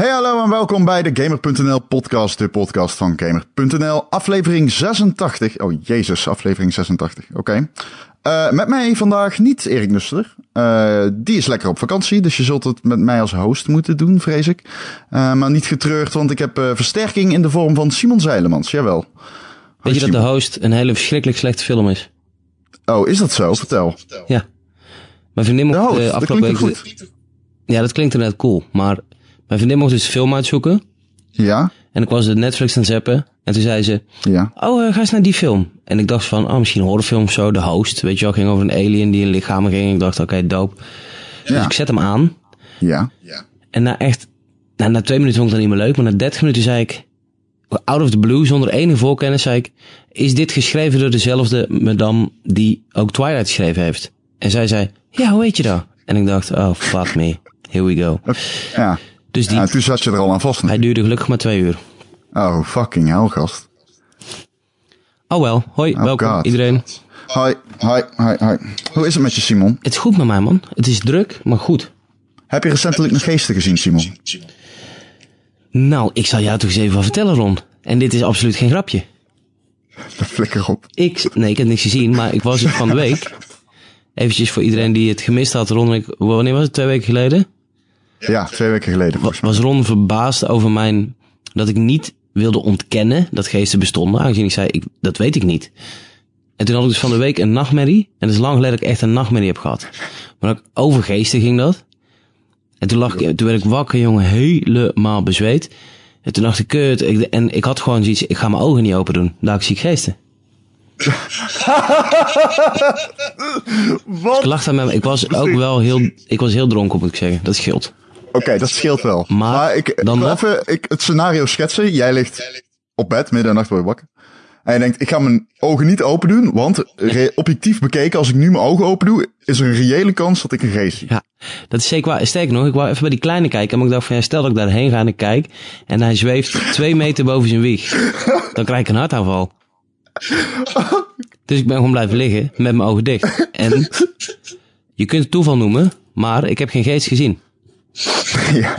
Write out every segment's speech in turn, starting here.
Hey hallo en welkom bij de Gamer.nl podcast, de podcast van Gamer.nl, aflevering 86. Oh jezus, aflevering 86, oké. Uh, met mij vandaag niet Erik Nuster. Uh, die is lekker op vakantie, dus je zult het met mij als host moeten doen, vrees ik. Uh, maar niet getreurd, want ik heb versterking in de vorm van Simon Zeilemans, jawel. Weet je dat de host een hele verschrikkelijk slechte film is? Oh, is dat zo? Vertel. Ja. Mijn vriendin mocht host, uh, afgelopen week... Goed. Ja, dat klinkt inderdaad cool. Maar mijn vriendin mocht dus een film uitzoeken. Ja. En ik was de Netflix aan het zappen. En toen zei ze... Ja. Oh, uh, ga eens naar die film. En ik dacht van... Oh, misschien een horrorfilm of zo. De Host. Weet je wel, ging over een alien die in lichamen ging. Ik dacht, oké, okay, dope. Dus Ja. ik zet hem aan. Ja. En na echt... Nou, na twee minuten vond ik dat niet meer leuk. Maar na dertig minuten zei ik... Out of the blue, zonder enige voorkennis, zei ik... Is dit geschreven door dezelfde madame die ook Twilight geschreven heeft? En zij zei... Ja, hoe weet je dat? En ik dacht, oh, fuck me. Here we go. Ja. Dus die, ja, toen zat je er al aan vast. hij duurde gelukkig maar twee uur. Oh, fucking hell, gast. Oh wel, hoi, Oh, welkom God. iedereen. Hoi, hoi, hoi, hoi. Hoe is het met je, Simon? Het is goed met mij, man. Het is druk, maar goed. Heb je recentelijk nog geesten gezien, Simon? Nou, ik zal jou toch eens even wat vertellen, Ron. En dit is absoluut geen grapje. Flikker op. Ik, nee, ik heb niks gezien, maar ik was het van de week. Eventjes voor iedereen die het gemist had, Ron. Ik, wanneer was het? Twee weken geleden? Ja, twee weken geleden Wa- volgens mij. Was Ron verbaasd over mijn, dat ik niet wilde ontkennen dat geesten bestonden. Aangezien ik zei, ik, dat weet ik niet. En toen had ik dus van de week een nachtmerrie. En dat is lang geleden dat ik echt een nachtmerrie heb gehad. Maar ook over geesten ging dat. En toen, lag ik, toen werd ik wakker, jongen, helemaal bezweet. En toen dacht ik, kut. Ik, en ik had gewoon zoiets, ik ga mijn ogen niet open doen. Daar zie ik geesten. Wat? Ik lag daar met me. Ik was ook wel heel, ik was heel dronken, moet ik zeggen. Dat scheelt. Oké, dat scheelt wel. Maar ik, dan nog- even ik, het scenario schetsen. Jij ligt op bed, midden in de nacht word je wakker. En je denkt, ik ga mijn ogen niet open doen, want re- objectief bekeken, als ik nu mijn ogen open doe, is er een reële kans dat ik een geest zie. Ja, dat is zeker waar. Sterker nog, ik wou even bij die kleine kijken. Maar ik dacht van, ja, stel dat ik daarheen ga en ik kijk. En hij zweeft twee meter boven zijn wieg. Dan krijg ik een hartaanval. Dus ik ben gewoon blijven liggen met mijn ogen dicht. En je kunt het toeval noemen, maar ik heb geen geest gezien. ja.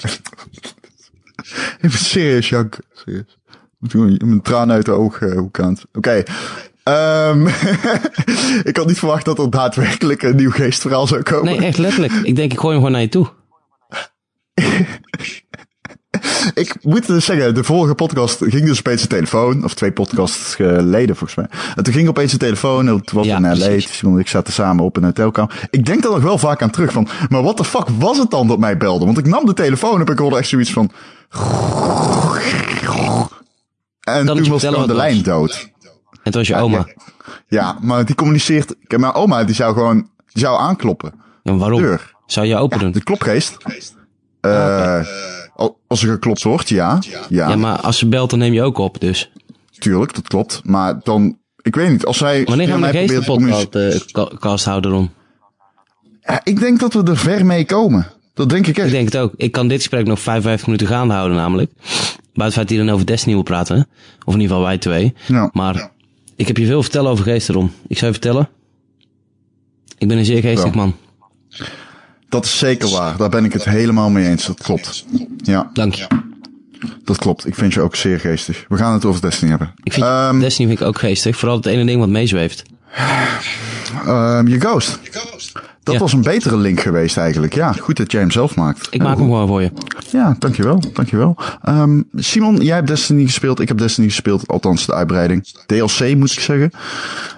Even serieus, Jank. Serieus. Moet Mijn tranen uit de ooghoek aan het... Oké. Ehm, ik had niet verwacht dat er daadwerkelijk een nieuw geestverhaal zou komen. Nee, echt letterlijk. Ik denk, ik gooi hem gewoon naar je toe. Ik moet dus zeggen, de vorige podcast ging dus opeens de telefoon. Of twee podcasts geleden volgens mij. En toen ging opeens de telefoon. Het was Ja, in LA. precies. Simon en ik zaten samen op een hotelkamer. Ik denk daar nog wel vaak aan terug van. Maar wat de fuck was het dan dat mij belde? Want ik nam de telefoon en ik hoorde echt zoiets van. En ik toen was gewoon de lijn dood. En het was je oma. Ja, maar die communiceert. Mijn oma die zou gewoon. Die zou aankloppen. En waarom? Deur. Zou je open doen? De klopgeest. Eh, al- als er geklopt wordt, ja. Ja, Ja, maar als ze belt, dan neem je ook op, dus. tuurlijk, dat klopt. Maar dan, ik weet niet, als zij Wanneer gaan we via de mij probeert te communiceren- geestenpodcast uh, cast houden? Ja, ik denk dat we er ver mee komen. Dat denk ik echt. Ik denk het ook. Ik kan dit gesprek nog 55 minuten gaande houden namelijk. Buiten het feit dat hij dan over Destiny wil praten. Of in ieder geval wij twee. Ja. Maar ik heb je veel vertellen over geesten, Ron. Ik zou je vertellen. Ik ben een zeer geestig man. Dat is zeker waar. Daar ben ik het helemaal mee eens. Dat klopt. Ja, Dank je. dat klopt. Ik vind je ook zeer geestig. We gaan het over Destiny hebben. Ik vind Ehm, Destiny vind ik ook geestig. Vooral het ene ding wat meezweeft. ehm, je Ghost. Dat Ja. was een betere link geweest eigenlijk. Ja, goed dat jij hem zelf maakt. Ik maak hem gewoon voor je. Ja, dankjewel. Dankjewel. Ehm Simon, jij hebt Destiny gespeeld. Ik heb Destiny gespeeld. Althans, de uitbreiding. DLC moet ik zeggen.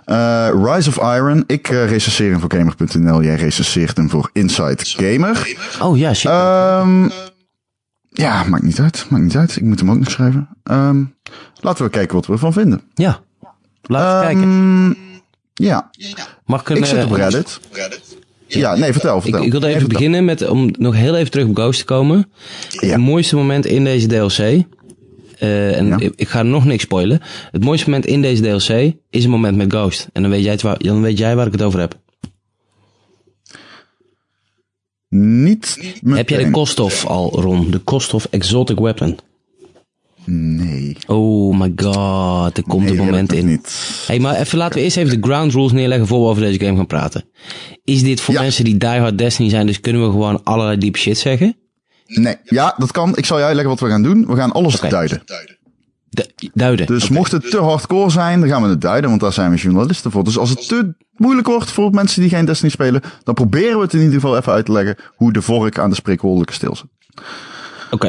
Eh, Rise of Iron. Ik eh recenseer hem voor Gamer.nl. Jij recenseert hem voor Inside Gamer. Oh ja, shit. Ehm ja, maakt niet uit. Maakt niet uit. Ik moet hem ook nog schrijven. Ehm laten we kijken wat we ervan vinden. ja. Laten we kijken. Ja, Mag ik een... ik zit eh, op Reddit. Ja, nee, vertel, Ik, vertel. ik wilde even beginnen met, om nog heel even terug op Ghost te komen. Ja. Het mooiste moment in deze DLC, eh, en Ja. ik, ik ga nog niks spoilen. Het mooiste moment in deze DLC is een moment met Ghost. En dan weet jij, het waar, dan weet jij waar ik het over heb. Niet Heb jij de meteen. Kostov al, Ron? De Kostov Exotic Weapon. Nee. Oh my god, er komt Nee, een moment in. Niet. Hey, maar even laten we eerst even de ground rules neerleggen voor we over deze game gaan praten. Is dit voor Ja. mensen die diehard Destiny zijn, dus kunnen we gewoon allerlei deep shit zeggen? Nee, ja, dat kan. Ik zal je uitleggen wat we gaan doen. We gaan alles duiden. Du- duiden. Dus mocht het te hardcore zijn, dan gaan we het duiden, want daar zijn we journalisten voor. Dus als het te moeilijk wordt voor mensen die geen Destiny spelen, dan proberen we het in ieder geval even uit te leggen hoe de vork aan de spreekwoordelijke stil zit.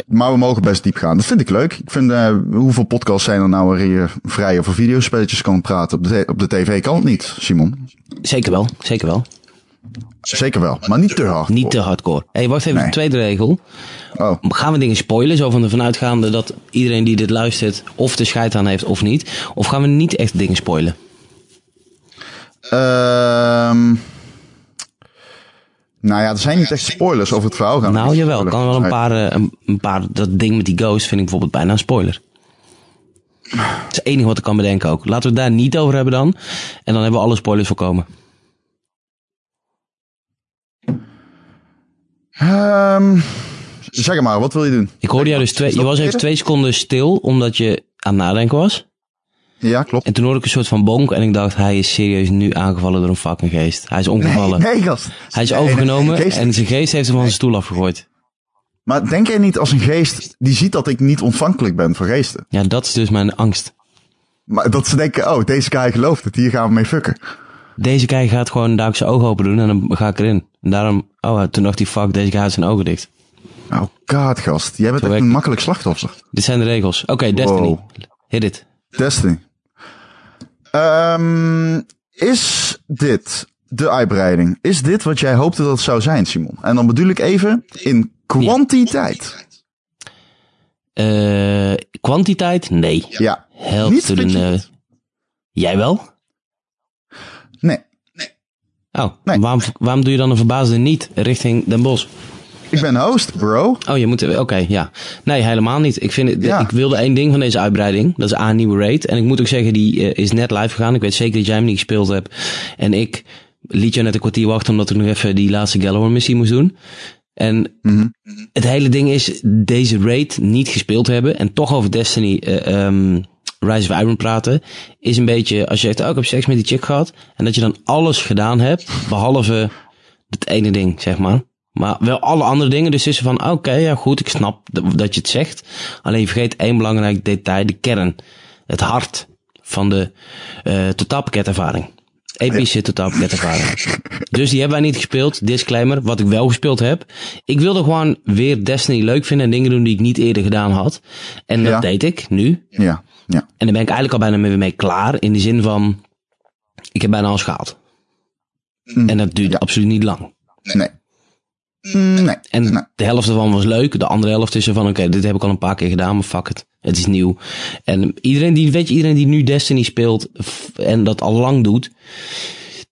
Maar we mogen best diep gaan. Dat vind ik leuk. Ik vind, eh, hoeveel podcasts zijn er nou waar je vrij over videospelletjes kan praten? Op de, op de tv kan het niet, Simon. Zeker wel, zeker wel. Zeker wel, maar niet te hard. Niet te hardcore. hey, wacht even, Nee. de tweede regel. Oh, Gaan we dingen spoilen, zo van ervan uitgaande dat iedereen die dit luistert of de scheid aan heeft of niet? Of gaan we niet echt dingen spoilen? Ehm nou ja, er zijn niet echt spoilers over het verhaal. Gaan Nou jawel, kan wel een paar, eh, een, een paar, dat ding met die ghost vind ik bijvoorbeeld bijna een spoiler. Dat is het enige wat ik kan bedenken ook. Laten we het daar niet over hebben dan. En dan hebben we alle spoilers voorkomen. Ehm, zeg maar, wat wil je doen? Ik hoorde jou dus twee, je was even twee seconden stil omdat je aan het nadenken was. Ja, klopt. En toen hoorde ik een soort van bonk en ik dacht, hij is serieus nu aangevallen door een fucking geest. Hij is omgevallen. Nee, gast. Hij is Nee, nee, overgenomen nee, en zijn geest heeft hem van zijn stoel afgegooid. Maar denk jij niet als een geest die ziet dat ik niet ontvankelijk ben voor geesten? Ja, dat is dus mijn angst. Maar dat ze denken, oh, deze guy gelooft het, hier gaan we mee fucken. Deze guy gaat gewoon daar zijn ogen open doen en dan ga ik erin. En daarom, oh, toen dacht hij, fuck, deze guy had zijn ogen dicht. Oh god, gast. Jij bent echt een makkelijk slachtoffer. Dit zijn de regels. Oké, Destiny. Wow. Hit it. Destiny. Ehm, is dit de uitbreiding? Is dit wat jij hoopte dat het zou zijn, Simon? En dan bedoel ik even in kwantiteit. Eh, kwantiteit? Nee. Ja. Help Niet no. Jij wel? Nee. Oh, Nee. waarom, waarom doe je dan een verbaasde niet richting Den Bosch? Ik ben host, bro. Oh, je moet... Oké, ja. Nee, helemaal niet. Ik, vind Ja. ik wilde één ding van deze uitbreiding. Dat is A, een nieuwe raid. En ik moet ook zeggen, die eh, is net live gegaan. Ik weet zeker dat jij hem niet gespeeld hebt. En ik liet je net een kwartier wachten omdat ik nog even die laatste Gallower missie moest doen. En Mhm. het hele ding is, deze raid niet gespeeld hebben en toch over Destiny eh, ehm, Rise of Iron praten, is een beetje, als je zegt, oh, ik heb seks met die chick gehad, en dat je dan alles gedaan hebt, behalve het ene ding, zeg maar. Maar wel alle andere dingen, dus is van, oké, ja goed, ik snap dat, je het zegt. Alleen je vergeet één belangrijk detail, de kern. Het hart van de eh totaalpakketervaring. Epische totaalpakketervaring. Dus die hebben wij niet gespeeld. Disclaimer, wat ik wel gespeeld heb. Ik wilde gewoon weer Destiny leuk vinden en dingen doen die ik niet eerder gedaan had. En dat Ja. deed ik nu. Ja, ja. En daar ben ik eigenlijk al bijna mee, mee klaar. In de zin van, ik heb bijna alles gehaald. Mm. En dat duurt Ja. absoluut niet lang. Nee. Mm, Nee. En Nee. de helft ervan was leuk. De andere helft is er van, oké, dit heb ik al een paar keer gedaan, maar fuck it. Het is nieuw. En iedereen die, weet je, iedereen die nu Destiny speelt en dat al lang doet,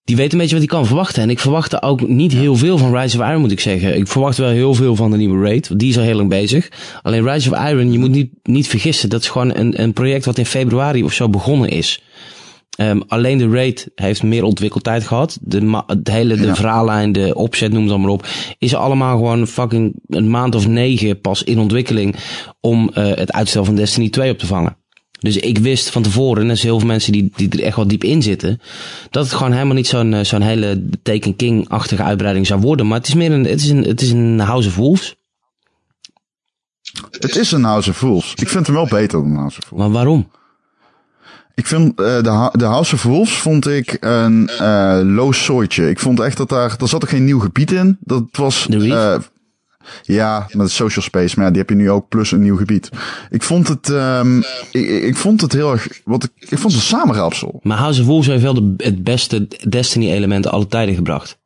die weet een beetje wat hij kan verwachten. En ik verwachtte ook niet heel veel van Rise of Iron, moet ik zeggen. Ik verwacht wel heel veel van de nieuwe raid, want die is al heel lang bezig. Alleen Rise of Iron, je moet niet, niet vergissen, dat is gewoon een, een project wat in februari of zo begonnen is. Ehm, alleen de raid heeft meer ontwikkeltijd gehad. De, hele de Ja. verhaallijn, de opzet, noem het allemaal op. Is allemaal gewoon fucking een maand of negen pas in ontwikkeling. Om eh, het uitstel van Destiny 2 op te vangen. Dus ik wist van tevoren, en er zijn heel veel mensen die, die er echt wel diep in zitten. Dat het gewoon helemaal niet zo'n eh, zo'n hele Taken King-achtige uitbreiding zou worden. Maar het is meer een, het is een, het is een House of Wolves. Het is een House of Fools. Ik vind hem wel beter dan House of Fools. Maar waarom? Ik vind eh, de, de House of Wolves vond ik een eh loos zooitje. Ik vond echt dat daar, er zat ook geen nieuw gebied in. Dat was, eh, ja, met social space, maar ja, die heb je nu ook plus een nieuw gebied. Ik vond het, ehm, ik, ik vond het heel erg, wat ik, ik vond het een samenraapsel. Maar House of Wolves heeft wel de, het beste Destiny-element alle tijden gebracht.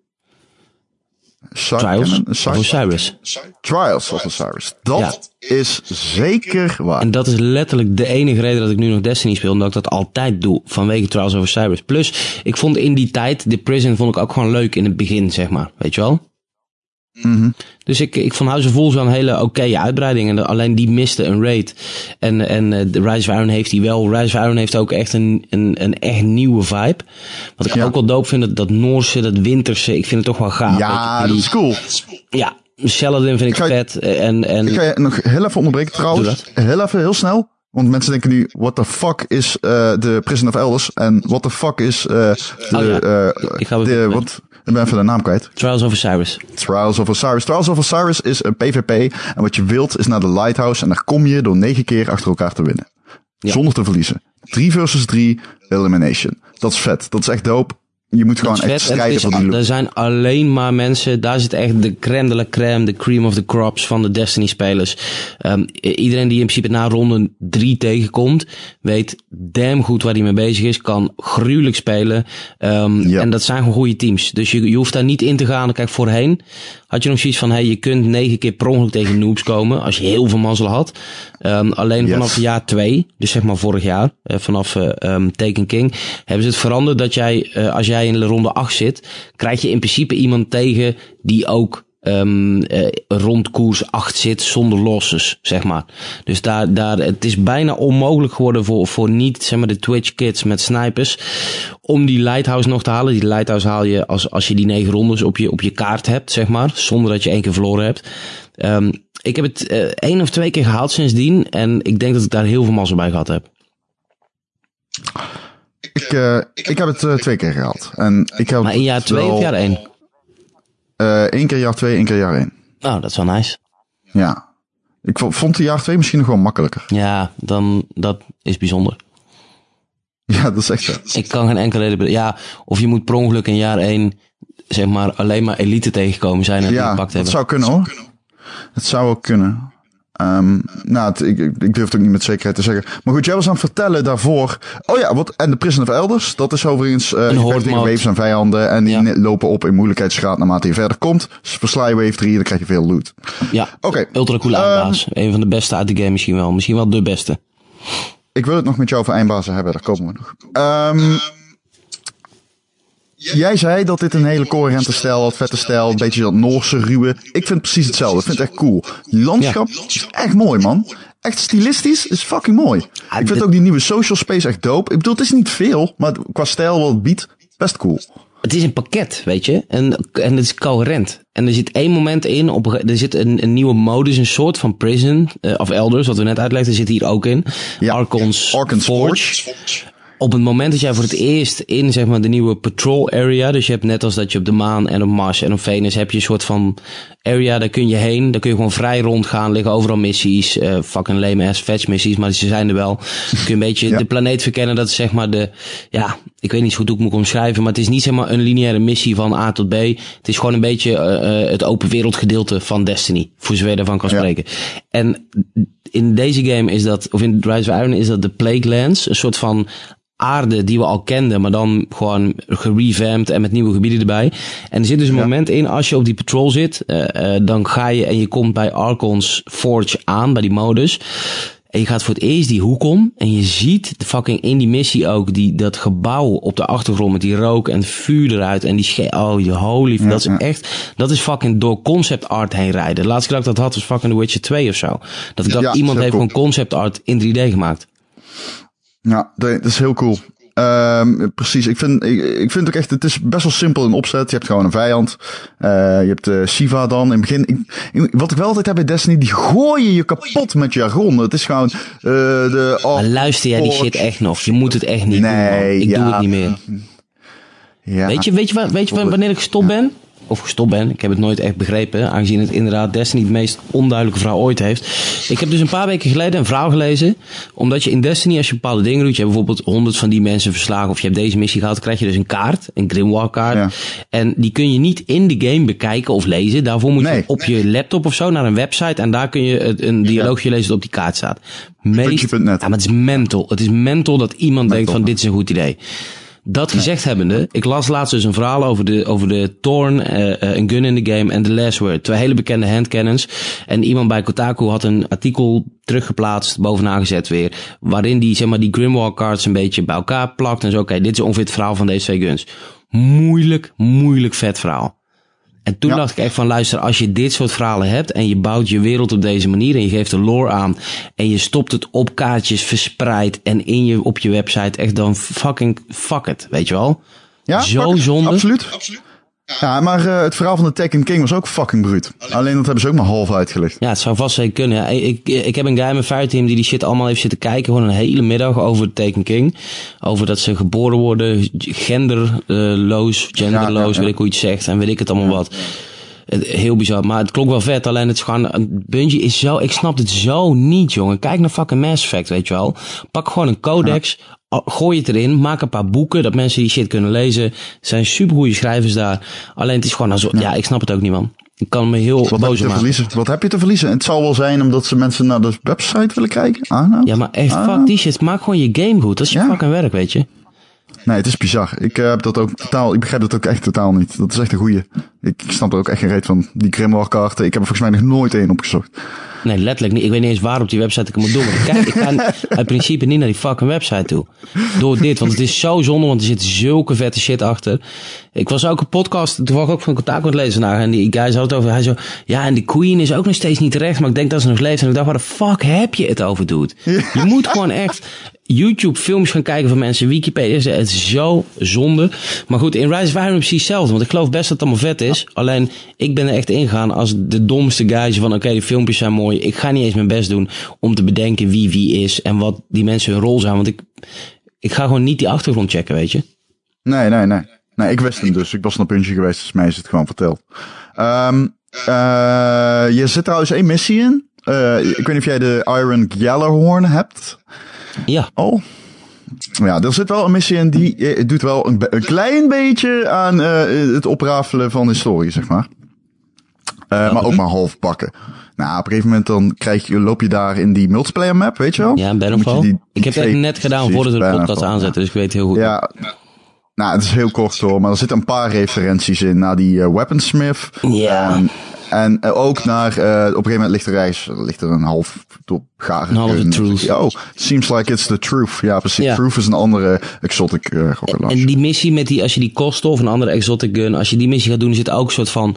Trials of Osiris. Trials of Osiris. Dat is zeker waar. En dat is letterlijk de enige reden dat ik nu nog Destiny speel. Omdat ik dat altijd doe. Vanwege Trials of Osiris. Plus, ik vond in die tijd, de Prison vond ik ook gewoon leuk in het begin, zeg maar. Weet je wel? Mhm. Dus ik, ik vond House of Wolves wel een hele oké uitbreiding. En alleen die miste een raid. En, en eh, de Rise of Iron heeft die wel. Rise of Iron heeft ook echt een, een, een echt nieuwe vibe. Wat ik Ja. ook wel dope vind, dat, dat Noorse, dat Winterse. Ik vind het toch wel gaaf. Ja, dat is cool. Ja, Saladin vind ik je- vet. En, en Ik ga je nog heel even onderbreken trouwens. Heel even, heel snel. Want mensen denken nu, what the fuck is eh, de Prison of Elders? En what the fuck is eh, de, Oh ja, eh, ik ga de wat, Ik ben even de naam kwijt. Trials of Osiris. Trials of Osiris. Trials of Osiris is een PvP. En wat je wilt is naar de Lighthouse. En daar kom je door negen keer achter elkaar te winnen. Ja. Zonder te verliezen. 3 versus 3 elimination. Dat is vet. Dat is echt dope. Je moet gewoon echt strijden voor die loot. er zijn alleen maar mensen, daar zit echt de crème de la crème, de cream of the crops van de Destiny spelers. Ehm, iedereen die in principe na ronde drie tegenkomt, weet damn goed waar hij mee bezig is, kan gruwelijk spelen. Ehm, Ja. En dat zijn gewoon goede teams. Dus je, je hoeft daar niet in te gaan. Kijk, voorheen had je nog zoiets van, hey, je kunt negen keer per ongeluk tegen noobs komen, als je heel veel mazzel had. Ehm, alleen Yes. vanaf jaar twee, dus zeg maar vorig jaar, eh, vanaf ehm, Taken King, hebben ze het veranderd dat jij, eh, als jij in de ronde 8 zit, krijg je in principe iemand tegen die ook ehm eh, rond koers 8 zit zonder losses, zeg maar. Dus daar, daar, het is bijna onmogelijk geworden voor, voor niet, zeg maar, de Twitch kids met snipers, om die Lighthouse nog te halen. Die Lighthouse haal je als, als je die negen rondes op je, op je kaart hebt, zeg maar, zonder dat je één keer verloren hebt. Ehm, ik heb het eh, één of twee keer gehaald sindsdien en ik denk dat ik daar heel veel mazzel bij gehad heb. Ik, eh, ik heb het eh, twee keer gehaald. En ik heb Maar in jaar twee wel, of jaar één? eh, één keer jaar twee, één keer jaar één. Nou, dat is wel nice. Ja. Ik vo- vond de jaar twee misschien nog wel makkelijker. Ja, dan, dat is bijzonder. Ja, dat is echt. Ik kan geen enkele reden. Ja, of je moet per ongeluk in jaar 1 zeg maar alleen maar elite tegenkomen zijn en die Ja, gepakt dat hebben. zou kunnen hoor. Het zou ook kunnen. Ehm, nou, het- ik, ik durf het ook niet met zekerheid te zeggen. Maar goed, jij was aan het vertellen daarvoor. Oh ja, wat, en de Prison of Elders. Dat is overigens. eh je vecht tegen mode. waves en vijanden. En die Ja. lopen op in moeilijkheidsgraad naarmate je verder komt. Dus versla je wave 3 dan krijg je veel loot. Ja, Oké. ultra coole Ehm, eindbaas. Een van de beste uit de game misschien wel. Misschien wel de beste. Ik wil het nog met jou over eindbazen hebben, daar komen we nog. Ehm, jij zei dat dit een hele coherente stijl had, vette stijl, een beetje dat Noorse ruwe. Ik vind precies hetzelfde, ik vind het echt cool. Die landschap is echt mooi, man. Echt stilistisch is fucking mooi. ik vind ook die nieuwe social space echt dope. Ik bedoel, het is niet veel, maar qua stijl wat het biedt, best cool. Het is een pakket, weet je. En, en het is coherent. En er zit één moment in, op, er zit een, een nieuwe modus, een soort van prison, eh, of elders, wat we net uitlegden, zit hier ook in. Ja. Archon's, Archon's Forge. Op het moment dat jij voor het eerst in zeg maar, de nieuwe patrol area, dus je hebt net als dat je op de maan en op Mars en op Venus heb je een soort van area, daar kun je heen, daar kun je gewoon vrij rondgaan, liggen overal missies, eh fucking lame ass fetch missies, maar ze zijn er wel. Kun je een beetje Ja. de planeet verkennen, dat is zeg maar de, ja, ik weet niet zo goed hoe ik moet omschrijven, maar het is niet zeg maar een lineaire missie van A tot B. Het is gewoon een beetje eh, eh, het open wereld gedeelte van Destiny, voor zover je daarvan kan Ja. spreken. En in deze game is dat, of in Rise of Iron is dat de Plague Lands, een soort van aarde die we al kenden, maar dan gewoon gerevamped en met nieuwe gebieden erbij. En er zit dus een Ja. moment in, als je op die patrol zit, eh, eh, dan ga je en je komt bij Archon's Forge aan, bij die modus. En je gaat voor het eerst die hoek om en je ziet de fucking in die missie ook die, dat gebouw op de achtergrond met die rook en vuur eruit en die sche Oh, je holy, dat is ja. echt, dat is fucking door concept art heen rijden. De laatste keer dat ik dat had was fucking The Witcher 2 of zo. Dat ik dacht, Ja, iemand heeft gewoon concept art in 3D gemaakt. Ja, dat is heel cool. Ehm, precies, ik vind, ik, ik vind ook echt, het is best wel simpel in opzet. Je hebt gewoon een vijand. Eh, je hebt eh Siva dan. In het begin, ik- wat ik wel altijd heb bij Destiny, die gooien je kapot met jargon. Het is gewoon eh, de... oh, Maar luister jij die shit echt nog? Je moet het echt niet doen, Nee, man. Ik doe het niet meer. Ja. Weet je, weet je, weet je wa- wanneer ik gestopt ben? Of gestopt ben, ik heb het nooit echt begrepen, aangezien het inderdaad Destiny het meest onduidelijke verhaal ooit heeft. Ik heb dus een paar weken geleden een verhaal gelezen, omdat je in Destiny, als je bepaalde dingen doet, je hebt bijvoorbeeld honderd van die mensen verslagen, of je hebt deze missie gehaald, krijg je dus een kaart, een Grimoire kaart. Ja. En die kun je niet in de game bekijken of lezen. Daarvoor moet Nee. je op je laptop of zo naar een website en daar kun je het- een dialoogje lezen dat op die kaart staat. Meest, ja, maar het is mental. Het is mental dat iemand denkt van dit is een goed idee. Dat gezegd hebbende, ik las laatst dus een verhaal over de, over de Thorn, eh, eh, een gun in the game en The Last Word. Twee hele bekende handcannons. En iemand bij Kotaku had een artikel teruggeplaatst, bovenaan gezet weer. Waarin die, zeg maar, die Grimoire cards een beetje bij elkaar plakt. En zo, oké, dit is ongeveer het verhaal van deze twee guns. Moeilijk, moeilijk vet verhaal. En toen Ja. dacht ik echt van, luister, als je dit soort verhalen hebt en je bouwt je wereld op deze manier en je geeft de lore aan en je stopt het op kaartjes verspreid en in je, op je website, echt dan fucking fuck it, weet je wel? ja, zo fuck it. zonde. Absoluut. Ja, maar uh, het verhaal van de Tekken King was ook fucking bruut. Alleen dat hebben ze ook maar half uitgelegd. Ja, het zou vast zeker kunnen. Ja, ik, ik heb een guy in mijn fireteam die die shit allemaal heeft zitten kijken. Gewoon een hele middag over de Taken King. Over dat ze geboren worden, genderloos, genderloos, ja, ja, weet ik hoe je het zegt. En weet ik het allemaal wat. Heel bizar, maar het klonk wel vet. Alleen het is gewoon, Bungie is zo, ik snap het zo niet, jongen. Kijk naar fucking Mass Effect, weet je wel. Pak gewoon een codex, gooi het erin, maak een paar boeken, dat mensen die shit kunnen lezen. Er zijn supergoeie schrijvers daar. Alleen het is gewoon, also, ja. ja, ik snap het ook niet, man. Ik kan me heel wat boos maken. Wat heb je te verliezen? Het zal wel zijn omdat ze mensen naar de website willen kijken. Ah, nou. Ja, maar echt, Ah. fuck die shit. Maak gewoon je game goed. Dat is je Ja. fucking werk, weet je. Nee, het is bizar. Ik eh, heb dat ook totaal, ik begrijp dat ook echt totaal niet. Dat is echt een goeie. Ik, ik snap er ook echt geen reet van. Die Grimoire kaarten, ik heb er volgens mij nog nooit één opgezocht. Nee, letterlijk niet. Ik weet niet eens waar op die website ik hem moet doen. Ik, kijk, ik ga uit principe niet naar die fucking website toe. Door dit, want het is zo zonde, want er zit zulke vette shit achter. Ik was ook een podcast, toevallig ook van contact met lezen naar. En die guy had het over, hij zo, ja, en die queen is ook nog steeds niet terecht, maar ik denk dat ze nog leeft. En ik dacht, waar de fuck heb je het over, dude? Je moet gewoon echt YouTube films gaan kijken van mensen, Wikipedia, het is zo zonde. Maar goed, in Rise of Iron precies hetzelfde, want ik geloof best dat het allemaal vet is. Alleen, ik ben er echt ingegaan als de domste guy van, oké, de filmpjes zijn mooi. Ik ga niet eens mijn best doen om te bedenken wie wie is en wat die mensen hun rol zijn. Want ik, ik ga gewoon niet die achtergrond checken, weet je. Nee, nee, nee. Nee, ik wist hem dus. Ik was naar puntje geweest, dus mij is het gewoon verteld. Ehm eh je zit trouwens één missie in. Eh, ik weet niet of jij de Iron Gjallarhorn hebt. Ja, Oh. Ja, er zit wel een missie in die eh, doet wel een, klein beetje aan eh, het oprafelen van de historie, zeg maar. Eh, maar ook maar half pakken. Nou, op een gegeven moment dan krijg je, loop je daar in die multiplayer map, weet je wel? ja, Bannerfall. die- ik heb het net gedaan voordat we de podcast aanzetten, dus ik weet heel goed. Ja. Nou, het is heel kort hoor, maar er zitten een paar referenties in naar die Weaponsmith. Ja. En, en eh, ook naar, eh, op een gegeven moment ligt er reis, ligt er een half top garen. Een halve truth. Oh, seems like it's the truth. Ja, precies. Ja. Truth is een andere exotic uh, rocket. En die missie met die, als je die kosten of een andere exotic gun, als je die missie gaat doen, zit ook een soort van,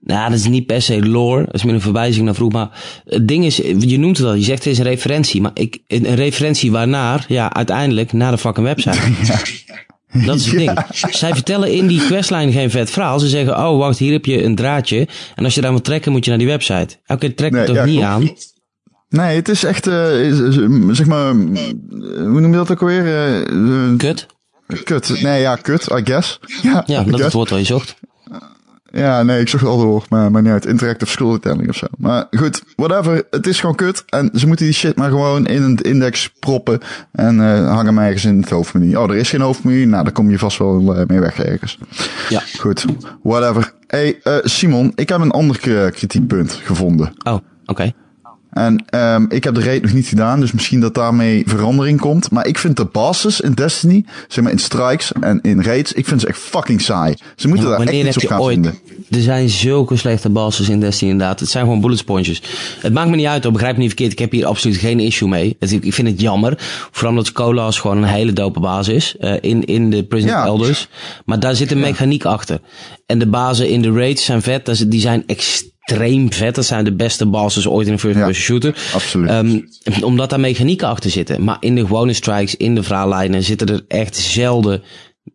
nou, dat is niet per se lore, dat is meer een verwijzing naar vroeg, maar het ding is, je noemt het al, je zegt het is een referentie, maar ik, een referentie waarnaar, ja, uiteindelijk naar de fucking website. Dat is het ding. Zij vertellen in die questline geen vet verhaal. Ze zeggen, oh wacht, hier heb je een draadje. En als je daar wil trekken, moet je naar die website. Oké, trek Nee, het toch ja, niet klopt. aan? Nee, het is echt, eh, zeg maar, eh, hoe noem je dat ook alweer? Eh, Kut. kut. Nee, ja, kut, I guess. Ja, Ja, dat is het woord wat je zocht. Ja, nee, ik zocht al door, maar, maar niet uit. Interactive storytelling of zo. Maar goed, whatever. Het is gewoon kut. En ze moeten die shit maar gewoon in een index proppen. En eh hangen hem ergens in het hoofdmenu. Oh, er is geen hoofdmenu. Nou, daar kom je vast wel eh, mee weg ergens. Ja. Goed, whatever. Hey, eh, Simon, ik heb een ander kritiekpunt gevonden. Oh, oké. En ehm ik heb de raid nog niet gedaan, dus misschien dat daarmee verandering komt. Maar ik vind de bosses in Destiny, zeg maar in strikes en in raids, ik vind ze echt fucking saai. Ze moeten Ja, daar echt iets op gaan ooit... vinden. Er zijn zulke slechte bosses in Destiny inderdaad. Het zijn gewoon bullet sponges. Het maakt me niet uit, hoor. begrijp me niet verkeerd. Ik heb hier absoluut geen issue mee. Het- Ik vind het jammer. Vooral omdat Colas gewoon een hele dope baas is. eh, in, in de Prison Ja. Elders. Maar daar zit een mechaniek achter. En de bazen in de raids zijn vet. Die zijn extreem vet. Dat zijn de beste bosses ooit in een first-person Ja, shooter. absoluut. Ehm, omdat daar mechanieken achter zitten. Maar in de gewone strikes, in de verhaallijnen, zitten er echt zelden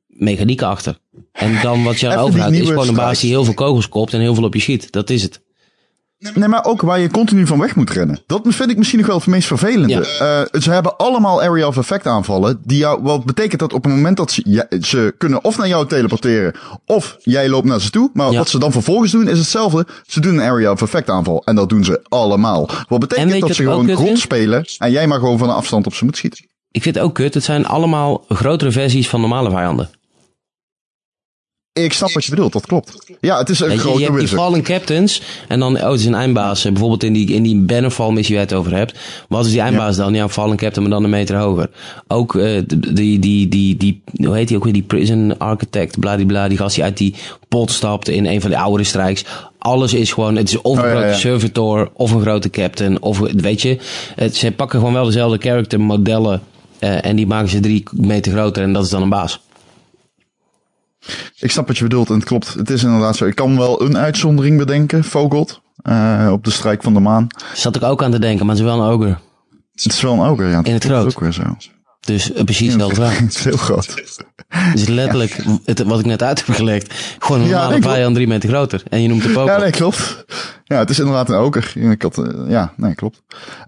mechanieken achter. En dan wat je die overhoudt is gewoon een baas die heel veel kogels kopt en heel veel op je schiet. Dat is het. Nee, maar ook waar je continu van weg moet rennen. Dat vind ik misschien nog wel het meest vervelende. Eh, ze hebben allemaal area of effect aanvallen. Die jou, wat betekent dat op het moment dat ze, ja, ze kunnen of naar jou teleporteren. Of jij loopt naar ze toe. Maar Ja. wat ze dan vervolgens doen is hetzelfde. Ze doen een area of effect aanval. En dat doen ze allemaal. Wat En betekent dat ze gewoon grond spelen. En jij maar gewoon van een afstand op ze moet schieten. Ik vind het ook kut. Het zijn allemaal grotere versies van normale vijanden. Ik snap wat je bedoelt, dat klopt. Ja, het is een Weet je, je grote hebt die fallen captains en dan, oh, het is een eindbaas. Eh, Bijvoorbeeld in die, in die Bannerfall missie waar je het over hebt. Wat is die eindbaas dan? Ja, een fallen captain, maar dan een meter hoger. Ook eh, die, die, die, die, hoe heet die ook weer? Die prison architect, bladibla, die gast die uit die pot stapte in een van de oudere strijks. Alles is gewoon, het is of een Oh, ja, grote ja. servitor, of een grote captain, of weet je. Het, ze pakken gewoon wel dezelfde character modellen eh, en die maken ze drie meter groter en dat is dan een baas. Ik snap wat je bedoelt en het klopt. Het is inderdaad zo. Ik kan wel een uitzondering bedenken, Vogelt. eh, op de strijk van de maan. Zat ik ook aan te denken, maar het is wel een ogre. Het is wel een ogre, ja. In het Dat is groot. ook weer zo. Dus uh, precies hetzelfde vraag. Het is heel groot. Het is letterlijk, het, wat ik net uit heb gelegd, gewoon een Ja, normale klopt. vijand drie meter groter. En je noemt de Ja, Pokémon. nee, klopt. Ja, het is inderdaad een oker. Ik had, eh, ja, nee, klopt.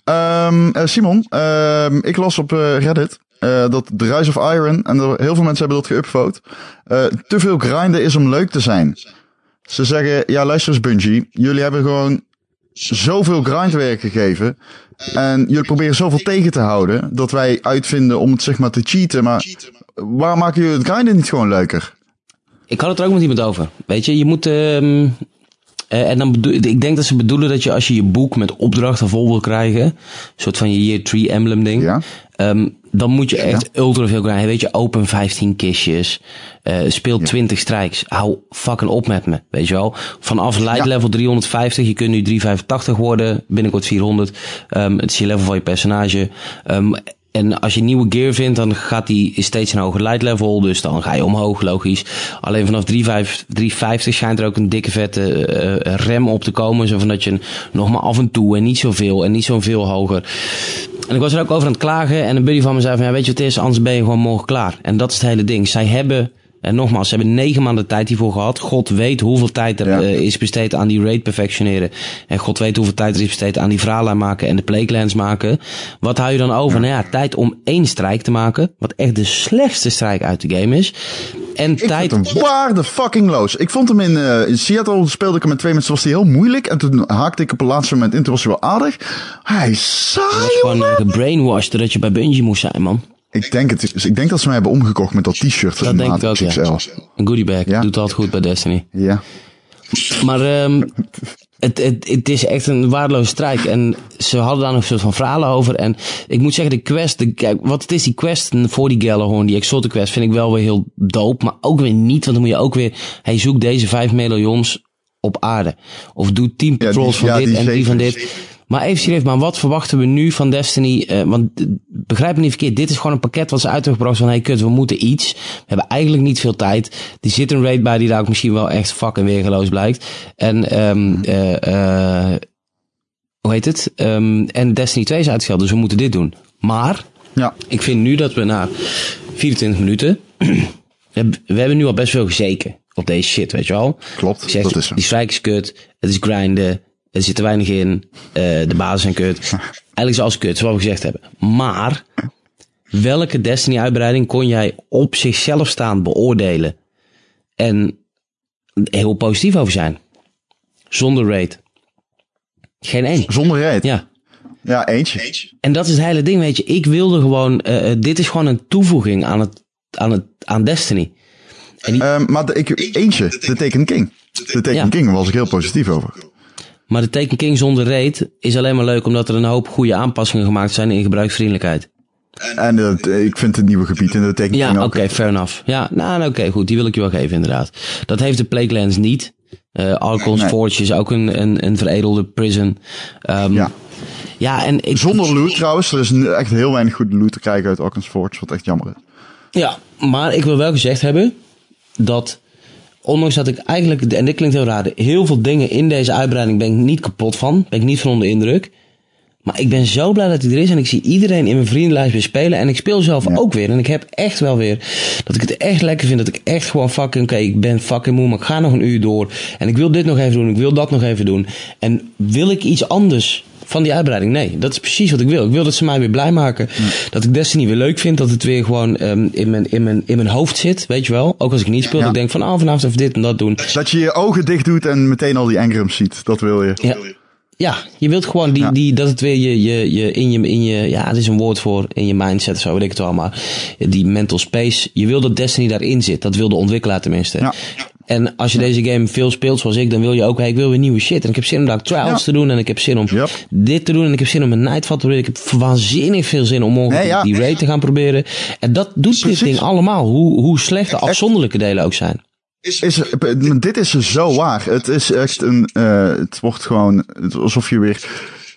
Ehm, eh, Simon, ehm, ik las op Reddit eh, dat The Rise of Iron, en er, heel veel mensen hebben dat geüpvote, eh, te veel grinden is om leuk te zijn. Ze zeggen, ja luister eens Bungie, jullie hebben gewoon zoveel grindwerk gegeven. En jullie proberen zoveel tegen te houden, dat wij uitvinden om het zeg maar te cheaten. Maar waar maken jullie het grinden niet gewoon leuker? Ik had het er ook met iemand over. Weet je, je moet. ehm, eh, en dan bedoel, ik denk dat ze bedoelen dat je als je je boek met opdrachten vol wil krijgen, een soort van je year 3 emblem ding, Ja. ehm, dan moet je echt ultra veel grinden. Weet je, open 15 kistjes, eh, speel 20 strijks, hou fucking op met me, weet je wel. Vanaf light Ja. level 350, je kunt nu 385 worden, binnenkort 400. Ehm, het is je level van je personage. Ehm, en als je nieuwe gear vindt, dan gaat die steeds een hoger light level. Dus dan ga je omhoog, logisch. Alleen vanaf 350 350 schijnt er ook een dikke vette eh, rem op te komen. Zo van dat je nog maar af en toe en niet zoveel en niet zo veel hoger. En ik was er ook over aan het klagen. En een buddy van me zei van, ja, weet je wat het is? Anders ben je gewoon morgen klaar. En dat is het hele ding. Zij hebben, en nogmaals, ze hebben negen maanden tijd hiervoor gehad. God weet hoeveel tijd er Ja. eh, is besteed aan die raid perfectioneren. En God weet hoeveel tijd er is besteed aan die verhalen maken en de playclans maken. Wat hou je dan over? Nou ja, tijd om één strijk te maken. Wat echt de slechtste strijk uit de game is. En Ik tijd... vond hem waarde fucking loos. Ik vond hem in, eh, in Seattle speelde ik hem met twee mensen, was hij heel moeilijk. En toen haakte ik op het laatste moment in, toen was hij wel aardig. Hij is saai, Gewoon jongen. eh, gebrainwashed dat je bij Bungie moest zijn, man. Ik denk, het, is- ik denk dat ze mij hebben omgekocht met dat t-shirt. Dat denk ik ook, ja. Een goodie bag. Ja. Doet altijd goed bij Destiny. Ja. Maar ehm het, het, het is echt een waardeloze strijk. En ze hadden daar nog een soort van verhalen over. En ik moet zeggen, de quest, de, kijk, wat het is, die quest voor die Gallahorn, die Exotic quest, vind ik wel weer heel dope. Maar ook weer niet, want dan moet je ook weer, hij zoekt deze 5 medaillons op aarde. Of doe 10 die- patrols van ja, dit die en 3 van dit. Maar even serieus, maar wat verwachten we nu van Destiny? Eh, want eh, begrijp me niet verkeerd, dit is gewoon een pakket wat ze uit hebben gebracht van, hey kut, we moeten iets. We hebben eigenlijk niet veel tijd. Er zit een raid bij die daar ook misschien wel echt fucking weergeloos blijkt. En, ehm eh eh hoe heet het? Ehm en Destiny 2 is uitgesteld, dus we moeten dit doen. Maar, Ja. ik vind nu dat we na 24 minuten, we hebben- we hebben nu al best veel gezeken op deze shit, weet je wel? Klopt, zeg, dat is zo. Die strijk is kut, het is grinden, er zit te weinig in, eh, de basis zijn kut. Eigenlijk is alles kut, zoals we gezegd hebben. Maar, welke Destiny-uitbreiding kon jij op zichzelf staan beoordelen en heel positief over zijn? Zonder raid. Geen één. Zonder reet. Ja. Ja. eentje. En dat is het hele ding, weet je. Ik wilde gewoon, eh, eh, dit is gewoon een toevoeging aan, het, aan, het, aan Destiny. Ehm, maar de, ik, eentje, de Taken King. De Taken Ja. King was ik heel positief over. Maar de Taken King zonder raid is alleen maar leuk omdat er een hoop goede aanpassingen gemaakt zijn in gebruiksvriendelijkheid. En eh, ik vind het nieuwe gebied in de Taken Ja, King oké, ook. fair enough. Ja, nou, nou, oké, goed, die wil ik je wel geven inderdaad. Dat heeft de Plaguelands niet. Eh Archon's Nee. Forge is ook een, een, een veredelde prison. Ehm, Ja. ja, en ik, Zonder loot trouwens. Er is echt heel weinig goede loot te krijgen uit Arkansas Forge, wat echt jammer is. Ja, maar ik wil wel gezegd hebben dat, ondanks dat ik eigenlijk, en dit klinkt heel raar, heel veel dingen in deze uitbreiding ben ik niet kapot van, ben ik niet van onder indruk. Maar ik ben zo blij dat hij er is en ik zie iedereen in mijn vriendenlijst weer spelen. En ik speel zelf ook weer. En ik heb echt wel weer dat ik het echt lekker vind. Dat ik echt gewoon fucking, oké, ik ben fucking moe, maar ik ga nog een uur door. En ik wil dit nog even doen, ik wil dat nog even doen. En wil ik iets anders van die uitbreiding? Nee, dat is precies wat ik wil. Ik wil dat ze mij weer blij maken. Dat ik Destiny weer leuk vind. Dat het weer gewoon ehm, in, mijn, in, mijn, in mijn hoofd zit, weet je wel. Ook als ik niet speel, Ja. dat ik denk van, ah, vanavond even dit en dat doen. Dat je je ogen dicht doet en meteen al die engrams ziet. Dat wil je. Ja. Ja, je wilt gewoon die, Ja. die, dat het weer je, je, je, in je, in je, ja, het is een woord voor, in je mindset of zo, weet ik het wel, maar die mental space, je wil dat Destiny daarin zit. Dat wil de ontwikkelaar tenminste. Ja. En als je deze game veel speelt zoals ik, dan wil je ook, hey, ik wil weer nieuwe shit. En ik heb zin om daar trials Ja. te doen en ik heb zin om Yep. dit te doen en ik heb zin om een Nightfall te proberen. Ik heb waanzinnig veel zin om morgen Nee, ja. die raid te gaan proberen. En dat doet dit ding allemaal, hoe, hoe slecht de afzonderlijke delen ook zijn. Is, dit is zo waar. Het is echt een. eh, het wordt gewoon. alsof je weer.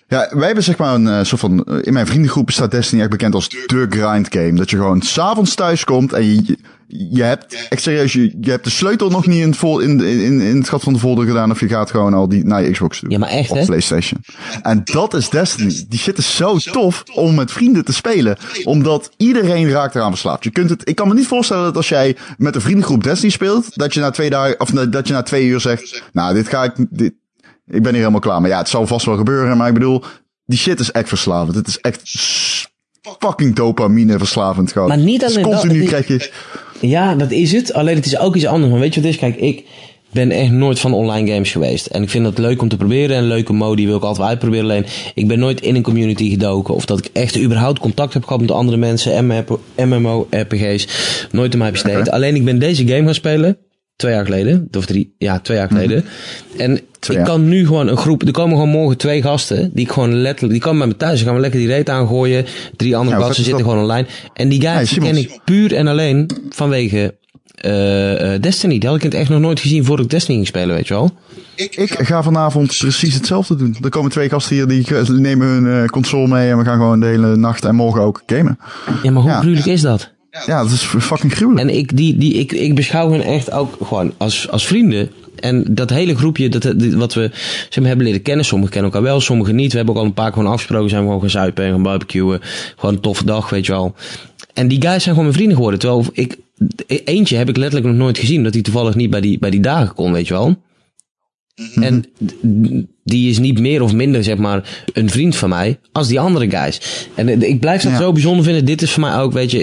Ja, wij hebben zeg maar een uh, soort van. in mijn vriendengroep staat Destiny echt bekend als de grind game. Dat je gewoon s'avonds thuis komt en je, je hebt, echt serieus, je, je hebt de sleutel nog niet in het, vol, in, in, in het gat van de folder gedaan. Of je gaat gewoon al die naar je Xbox doen. Ja, maar echt, Of hè? PlayStation. En dat is Destiny. Die shit is zo tof om met vrienden te spelen. Omdat iedereen raakt eraan verslaafd. Je kunt het, ik kan me niet voorstellen dat als jij met een vriendengroep Destiny speelt, dat je na twee dagen, of dat je na twee uur zegt, nou, dit ga ik, dit, ik ben hier helemaal klaar. Maar ja, het zal vast wel gebeuren. Maar ik bedoel, die shit is echt verslavend. Het is echt fucking dopamine verslavend gewoon. Maar niet Dus alleen dat, continu is- krijg je... Ja, dat is het. Alleen het is ook iets anders. Maar weet je wat het is? Kijk, ik ben echt nooit van online games geweest. En ik vind het leuk om te proberen. En leuke mode die wil ik altijd uitproberen. Alleen, ik ben nooit in een community gedoken. Of dat ik echt überhaupt contact heb gehad met andere mensen. MMO, RPG's. Nooit aan mij besteed. Alleen, ik ben deze game gaan spelen. Twee jaar geleden. Of drie, ja, twee jaar geleden. En Twee ik jaar. kan nu gewoon een groep. Er komen gewoon morgen twee gasten. Die ik gewoon letterlijk. Die komen bij me thuis. Dan gaan we lekker die reet aangooien. Drie andere Ja, hoe gasten zitten dat? gewoon online. En die guys Hey, ken ik puur en alleen vanwege eh, eh, Destiny. Die had ik het echt nog nooit gezien voor ik Destiny ging spelen, weet je wel. Ik ga vanavond precies hetzelfde doen. Er komen twee gasten hier die nemen hun eh, console mee en we gaan gewoon de hele nacht en morgen ook gamen. Ja, maar hoe Ja. is dat? Ja, dat is fucking gruwelijk. En ik, die, die, ik, ik beschouw hen echt ook gewoon als, als vrienden. En dat hele groepje, dat, wat we zeg maar, hebben leren kennen. Sommigen kennen elkaar wel, sommigen niet. We hebben ook al een paar keer gewoon afgesproken. Zijn we gewoon gaan zuipen en gaan barbecuen. Gewoon een toffe dag, weet je wel. En die guys zijn gewoon mijn vrienden geworden. Terwijl ik, eentje heb ik letterlijk nog nooit gezien. Dat hij toevallig niet bij die, bij die dagen kon, weet je wel. En d- die is niet meer of minder, zeg maar, een vriend van mij als die andere guys. En eh, ik blijf dat Ja. zo bijzonder vinden. Dit is voor mij ook, weet je,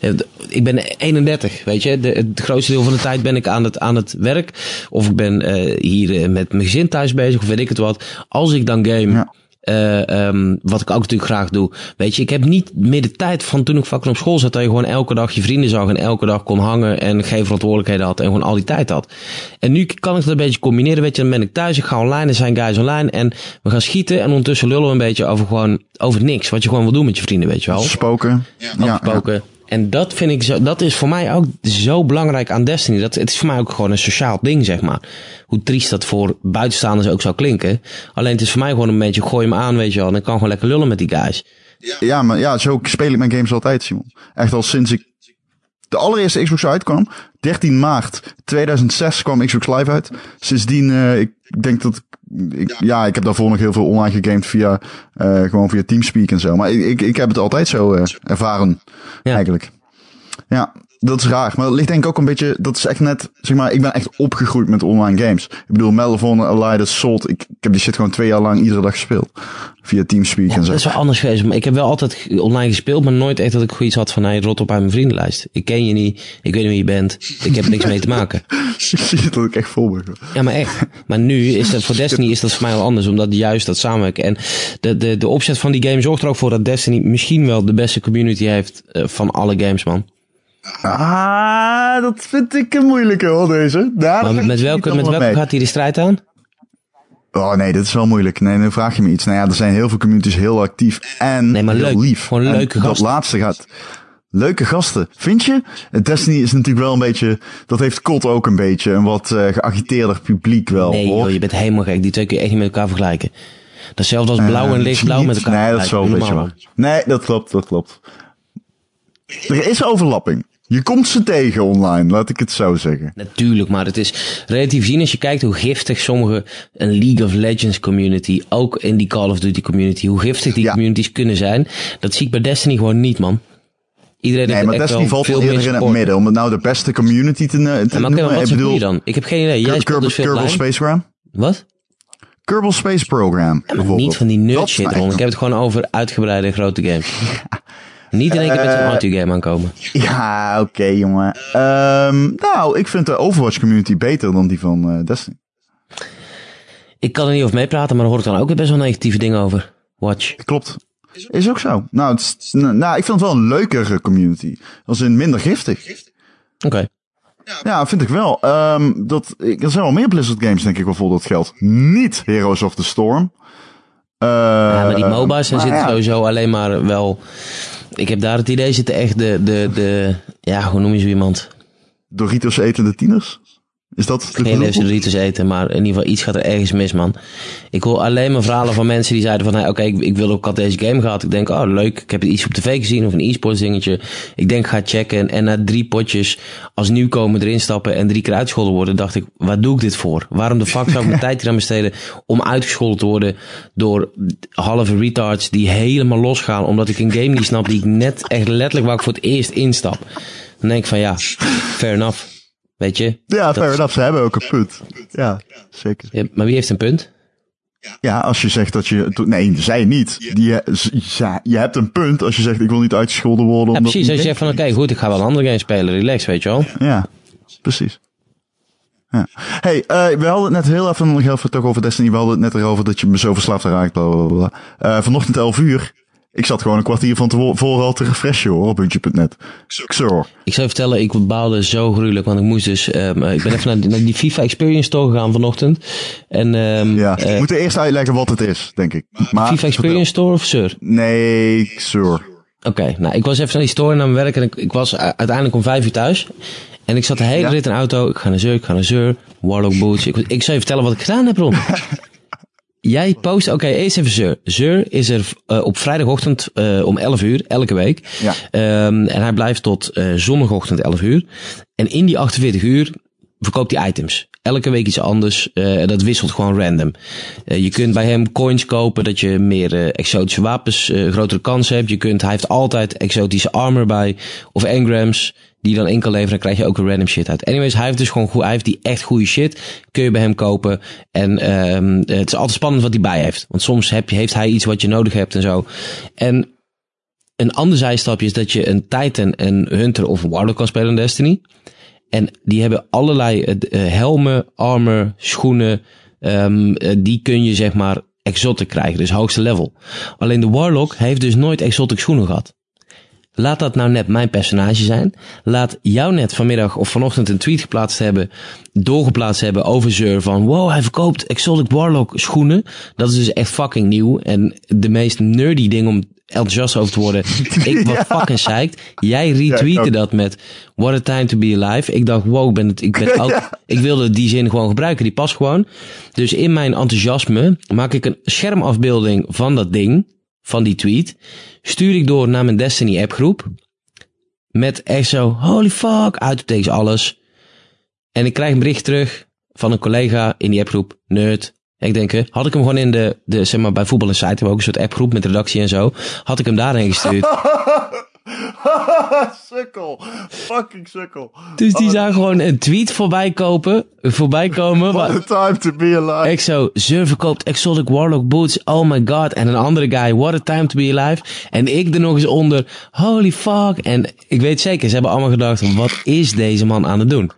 eh, eh, ik ben 31, weet je. De, het grootste deel van de tijd ben ik aan het, aan het werk. Of ik ben hier met mijn gezin thuis bezig, of weet ik het wat. Als ik dan game, Ja. Eh, ehm, wat ik ook natuurlijk graag doe. Weet je, ik heb niet meer de tijd van toen ik fucking op school zat. Dat je gewoon elke dag je vrienden zag en elke dag kon hangen en geen verantwoordelijkheden had en gewoon al die tijd had. En nu kan ik dat een beetje combineren. Weet je, dan ben ik thuis, ik ga online, er zijn guys online en we gaan schieten. En ondertussen lullen we een beetje over gewoon, over niks. Wat je gewoon wil doen met je vrienden, weet je wel. Spoken. Ja, ja. En dat vind ik zo, dat is voor mij ook zo belangrijk aan Destiny. Dat, het is voor mij ook gewoon een sociaal ding, zeg maar. Hoe triest dat voor buitenstaanders ook zou klinken. Alleen het is voor mij gewoon een beetje, gooi hem aan, weet je wel. En ik kan gewoon lekker lullen met die guys. Ja, maar ja, zo speel ik mijn games altijd, Simon. Echt al sinds ik de allereerste Xbox uitkwam. 13 maart 2006 kwam Xbox Live uit. Sindsdien, eh, ik denk dat ik, ja, ik heb daarvoor nog heel veel online gegamed via, eh, gewoon via Teamspeak en zo. Maar ik, ik, ik heb het altijd zo eh, ervaren, Ja. eigenlijk. Ja, dat is raar. Maar dat ligt denk ik ook een beetje, dat is echt net, zeg maar, ik ben echt opgegroeid met online games. Ik bedoel, Honor, Allied, Salt. Ik, ik heb die shit gewoon twee jaar lang iedere dag gespeeld. Via Teamspeak Ja, en zo. dat is wel anders geweest. Maar ik heb wel altijd online gespeeld, maar nooit echt dat ik iets had van, hey, rot op uit mijn vriendenlijst. Ik ken je niet, ik weet niet wie je bent, ik heb er niks mee te maken. Ik zie dat ik echt vol ben. Ja, maar echt. Maar nu is dat voor Destiny is dat voor mij wel anders, omdat juist dat samenwerken. En de, de, de opzet van die game zorgt er ook voor dat Destiny misschien wel de beste community heeft eh, van alle games, man. Ah, dat vind ik een moeilijke hoor, deze. Daar Maar ga met, welke, met welke mee. gaat hij de strijd aan? Oh nee, dit is wel moeilijk. Nee, nu vraag je me iets. Nou ja, er zijn heel veel communities heel actief en Nee, maar heel leuk. lief. Gewoon En leuke Dat gasten. laatste gaat... Leuke gasten. Vind je? Destiny is natuurlijk wel een beetje... Dat heeft COD ook een beetje. Een wat eh geagiteerder publiek wel, Nee, hoor. joh, je bent helemaal gek. Die twee kun je echt niet met elkaar vergelijken. Dat is hetzelfde als blauw en Eh, lichtblauw met elkaar Nee, dat is wel een beetje waar. Nee, dat klopt, dat klopt. Er is overlapping. Je komt ze tegen online, laat ik het zo zeggen. Natuurlijk, maar het is relatief zien als je kijkt hoe giftig sommige, een League of Legends community, ook in die Call of Duty community, hoe giftig die Ja. communities kunnen zijn. Dat zie ik bij Destiny gewoon niet, man. Iedereen Nee, maar Destiny valt veel eerder in het midden. Om het nou de beste community te, te Ja, maar oké, noemen. maar wat ik bedoel, je dan? Ik heb geen idee. Jij Kerbal, dus Kerbal. Space Program. Wat? Kerbal Space Program. Niet van die nerd shit. Ik heb het gewoon over uitgebreide grote games. niet in één keer met Eh, een Arthur game aankomen. Ja, oké, jongen. Ehm, nou, ik vind de Overwatch community beter dan die van eh, Destiny. Ik kan er niet over meepraten, maar daar hoor ik dan ook weer best wel negatieve dingen over. Watch. Klopt. Is ook zo. Nou, het nou, ik vind het wel een leukere community. Als in minder giftig. Oké. Ja, vind ik wel. Ehm, dat, ik- er zijn wel meer Blizzard games, denk ik, waarvoor dat geldt. Niet Heroes of the Storm. Eh, Ja, maar die MOBA's zijn zitten ja, sowieso alleen maar wel... Ik heb daar het idee zitten echt de, de, de... Ja, hoe noem je zo iemand? Doritos etende tieners. Is dat het Geen Doritos eten, maar in ieder geval iets gaat er ergens mis, man. Ik hoor alleen maar verhalen van mensen die zeiden van, hey, oké, ik, ik wil ook, had deze game gehad. Ik denk, oh leuk, ik heb iets op tv gezien of een e-sports dingetje. Ik denk, ga checken. En na drie potjes als nieuwkomer erin stappen en drie keer uitgescholden worden, dacht ik, waar doe ik dit voor? Waarom de fuck zou ik mijn tijd hier aan besteden om uitgescholden te worden door halve retards die helemaal losgaan omdat ik een game niet snap die ik net echt letterlijk waar ik voor het eerst instap. Dan denk ik van, ja, fair enough. Weet je? Ja, Dat- fair enough. Ze hebben ook een punt. Ja, zeker. Ja, maar wie heeft een punt? Ja, als je zegt dat je... Nee, zij niet. Die, ja, je hebt een punt als je zegt ik wil niet uitgescholden worden. Ja, precies. Als je zegt van, oké, goed, ik ga wel een andere game spelen. Relax, weet je wel. Ja, precies. Ja. Hey, eh, we hadden het net heel even nog even toch over Destiny. We hadden het net erover dat je me zo verslaafd raakt. Bla, bla, bla. Eh, vanochtend 11 uur. Ik zat gewoon een kwartier van tevoren al te refreshen hoor, op puntje.net. Zo. Ik zou je vertellen, ik baalde zo gruwelijk, want ik moest dus... ehm, ik ben even naar, die- naar die FIFA Experience Store gegaan vanochtend. En ehm, Ja, eh, we moeten eerst uitleggen wat het is, denk ik. Maar, FIFA Experience Store of Sur? Nee, sir. Oké, nou, ik was even naar die store naar mijn werk en ik, ik was uiteindelijk om vijf uur thuis. En ik zat de hele Ja. rit in de auto. Ik ga naar Zur, ik ga naar Zur. Warlock Boots. Ik, ik zou je vertellen wat ik gedaan heb, Ron. Jij post, oké, eerst even Zur. Zur is er eh, op vrijdagochtend eh, om 11 uur, elke week. Ja. Ehm, en hij blijft tot eh, zondagochtend 11 uur. En in die 48 uur verkoopt hij items. Elke week iets anders. eh, dat wisselt gewoon random. Eh, je kunt bij hem coins kopen dat je meer eh, exotische wapens, grotere kansen hebt. Je kunt, hij heeft altijd exotische armor bij. Of engrams. Die dan in kan leveren. Dan krijg je ook een random shit uit. Anyways, hij heeft dus gewoon goed, hij heeft die echt goede shit. Kun je bij hem kopen. En ehm, het is altijd spannend wat hij bij heeft. Want soms heb heeft hij iets wat je nodig hebt en zo. En een ander zijstapje is dat je een Titan, een Hunter of een Warlock kan spelen in Destiny. En die hebben allerlei eh, eh, helmen, armor, schoenen. ehm, eh, die kun je zeg maar exotic krijgen, dus hoogste level. Alleen de Warlock heeft dus nooit exotic schoenen gehad. Laat dat nou net mijn personage zijn. Laat jou net vanmiddag of vanochtend een tweet geplaatst hebben, doorgeplaatst hebben over Zur van wow, hij verkoopt Exotic Warlock schoenen. Dat is dus echt fucking nieuw en de meest nerdy ding om enthousiast over te worden. Ik was fucking psyched. Jij retweette dat met what a time to be alive. Ik dacht wow, ik ben het, ik ben ook, ik wilde die zin gewoon gebruiken, die past gewoon. Dus in mijn enthousiasme maak ik een schermafbeelding van dat ding, van die tweet. Stuur ik door naar mijn Destiny appgroep. Met echt zo, holy fuck, uitroeptekens alles. En ik krijg een bericht terug van een collega in die appgroep, nerd. Ik denk, had ik hem gewoon in de, de zeg maar, bij Voetbal en Site hebben ook een soort appgroep met redactie en zo. Had ik hem daarheen gestuurd. sukkel. Fucking sukkel. Dus die zou gewoon een tweet voorbij kopen, voorbij komen. What waar- a time to be alive. Ik zo, Zur verkoopt Exotic Warlock Boots. Oh my god. En een andere guy, what a time to be alive. En ik er nog eens onder, holy fuck. En ik weet zeker, ze hebben allemaal gedacht, wat is deze man aan het doen?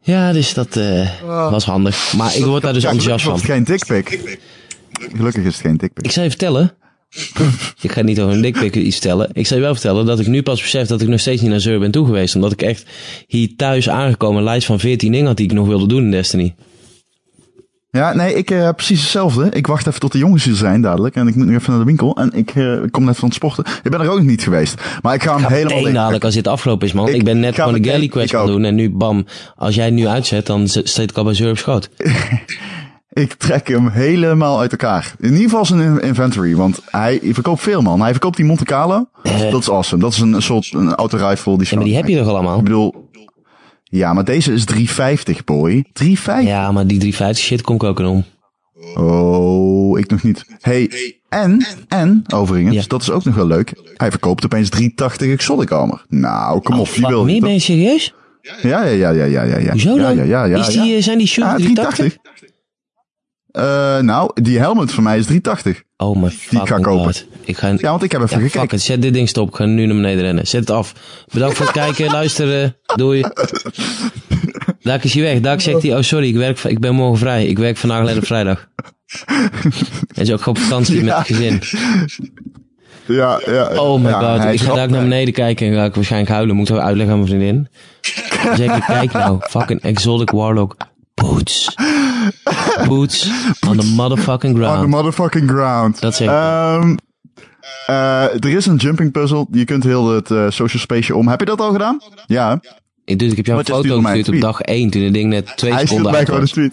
Ja, dus dat eh, was handig. Maar ik word daar dus Ja, enthousiast van. het geen dickpic. Gelukkig is het geen dickpic. Ik zou je vertellen. Ik ga niet over een dikpik iets vertellen. Ik zou je wel vertellen dat ik nu pas besef dat ik nog steeds niet naar Zur ben toe geweest. Omdat ik echt hier thuis aangekomen een lijst van 14 dingen had die ik nog wilde doen in Destiny. Ja, nee, ik heb precies hetzelfde. Ik wacht even tot de jongens hier zijn dadelijk. En ik moet nog even naar de winkel. En ik eh, kom net van het sporten. Ik ben er ook niet geweest. Maar ik ga hem helemaal... Eén dadelijk als dit afgelopen is, man. Ik, Ik ben net ga gewoon meteen- galley quest ik gaan doen. En nu, bam, als jij nu uitzet, dan staat ik al bij Zur op schoot. Ik trek hem helemaal uit elkaar. In ieder geval zijn inventory. Want hij verkoopt veel, man. Hij verkoopt die Monte Carlo. Dat is awesome. Dat is een soort een autorifle. Die Ja, maar die heb je toch allemaal? Ik bedoel... Ja, maar deze is 350, boy. 350? Ja, maar die 350 shit kom ik ook in om. Oh, ik nog niet. Hey, en, en, overigens, Ja. dat is ook nog wel leuk. Hij verkoopt opeens 380 exotic armor. Nou, kom op, die Wat wil je. ben je serieus? Ja, ja, ja, ja, ja, ja. ja. Hoezo ja, dan? Ja, ja, ja, is die, ja. eh, zijn die Ja, shooters 380. 380? Eh, nou, die helmet voor mij is 380. Oh my Die ik kopen. god. Ik ga... Ja, want ik heb even Ja, fuck gekeken. het. Zet dit ding stop. Ik ga nu naar beneden rennen. Zet het af. Bedankt voor het kijken, luisteren. Doei. Daak is hij weg. Daak zegt hij, oh sorry, ik, werk, ik ben morgen vrij. Ik werk vandaag alleen op vrijdag. En is ook op vakantie met het gezin. Ja, ja. Oh my ja, god. Ik ga daar naar beneden kijken en ga ik waarschijnlijk huilen. Moet ik uitleggen aan mijn vriendin. Ik, kijk nou. Fucking exotic warlock. Boots. Boots on the motherfucking On the ground. motherfucking ground. Dat zeg ik. Ehm, eh, er is een jumping puzzle. Je kunt heel het eh, social space om. Heb je dat al gedaan? Ja. Ik, dus ik heb jou een foto stuurde mij gestuurd op dag 1 toen het ding net twee Hij seconden stuurt mij uit gewoon een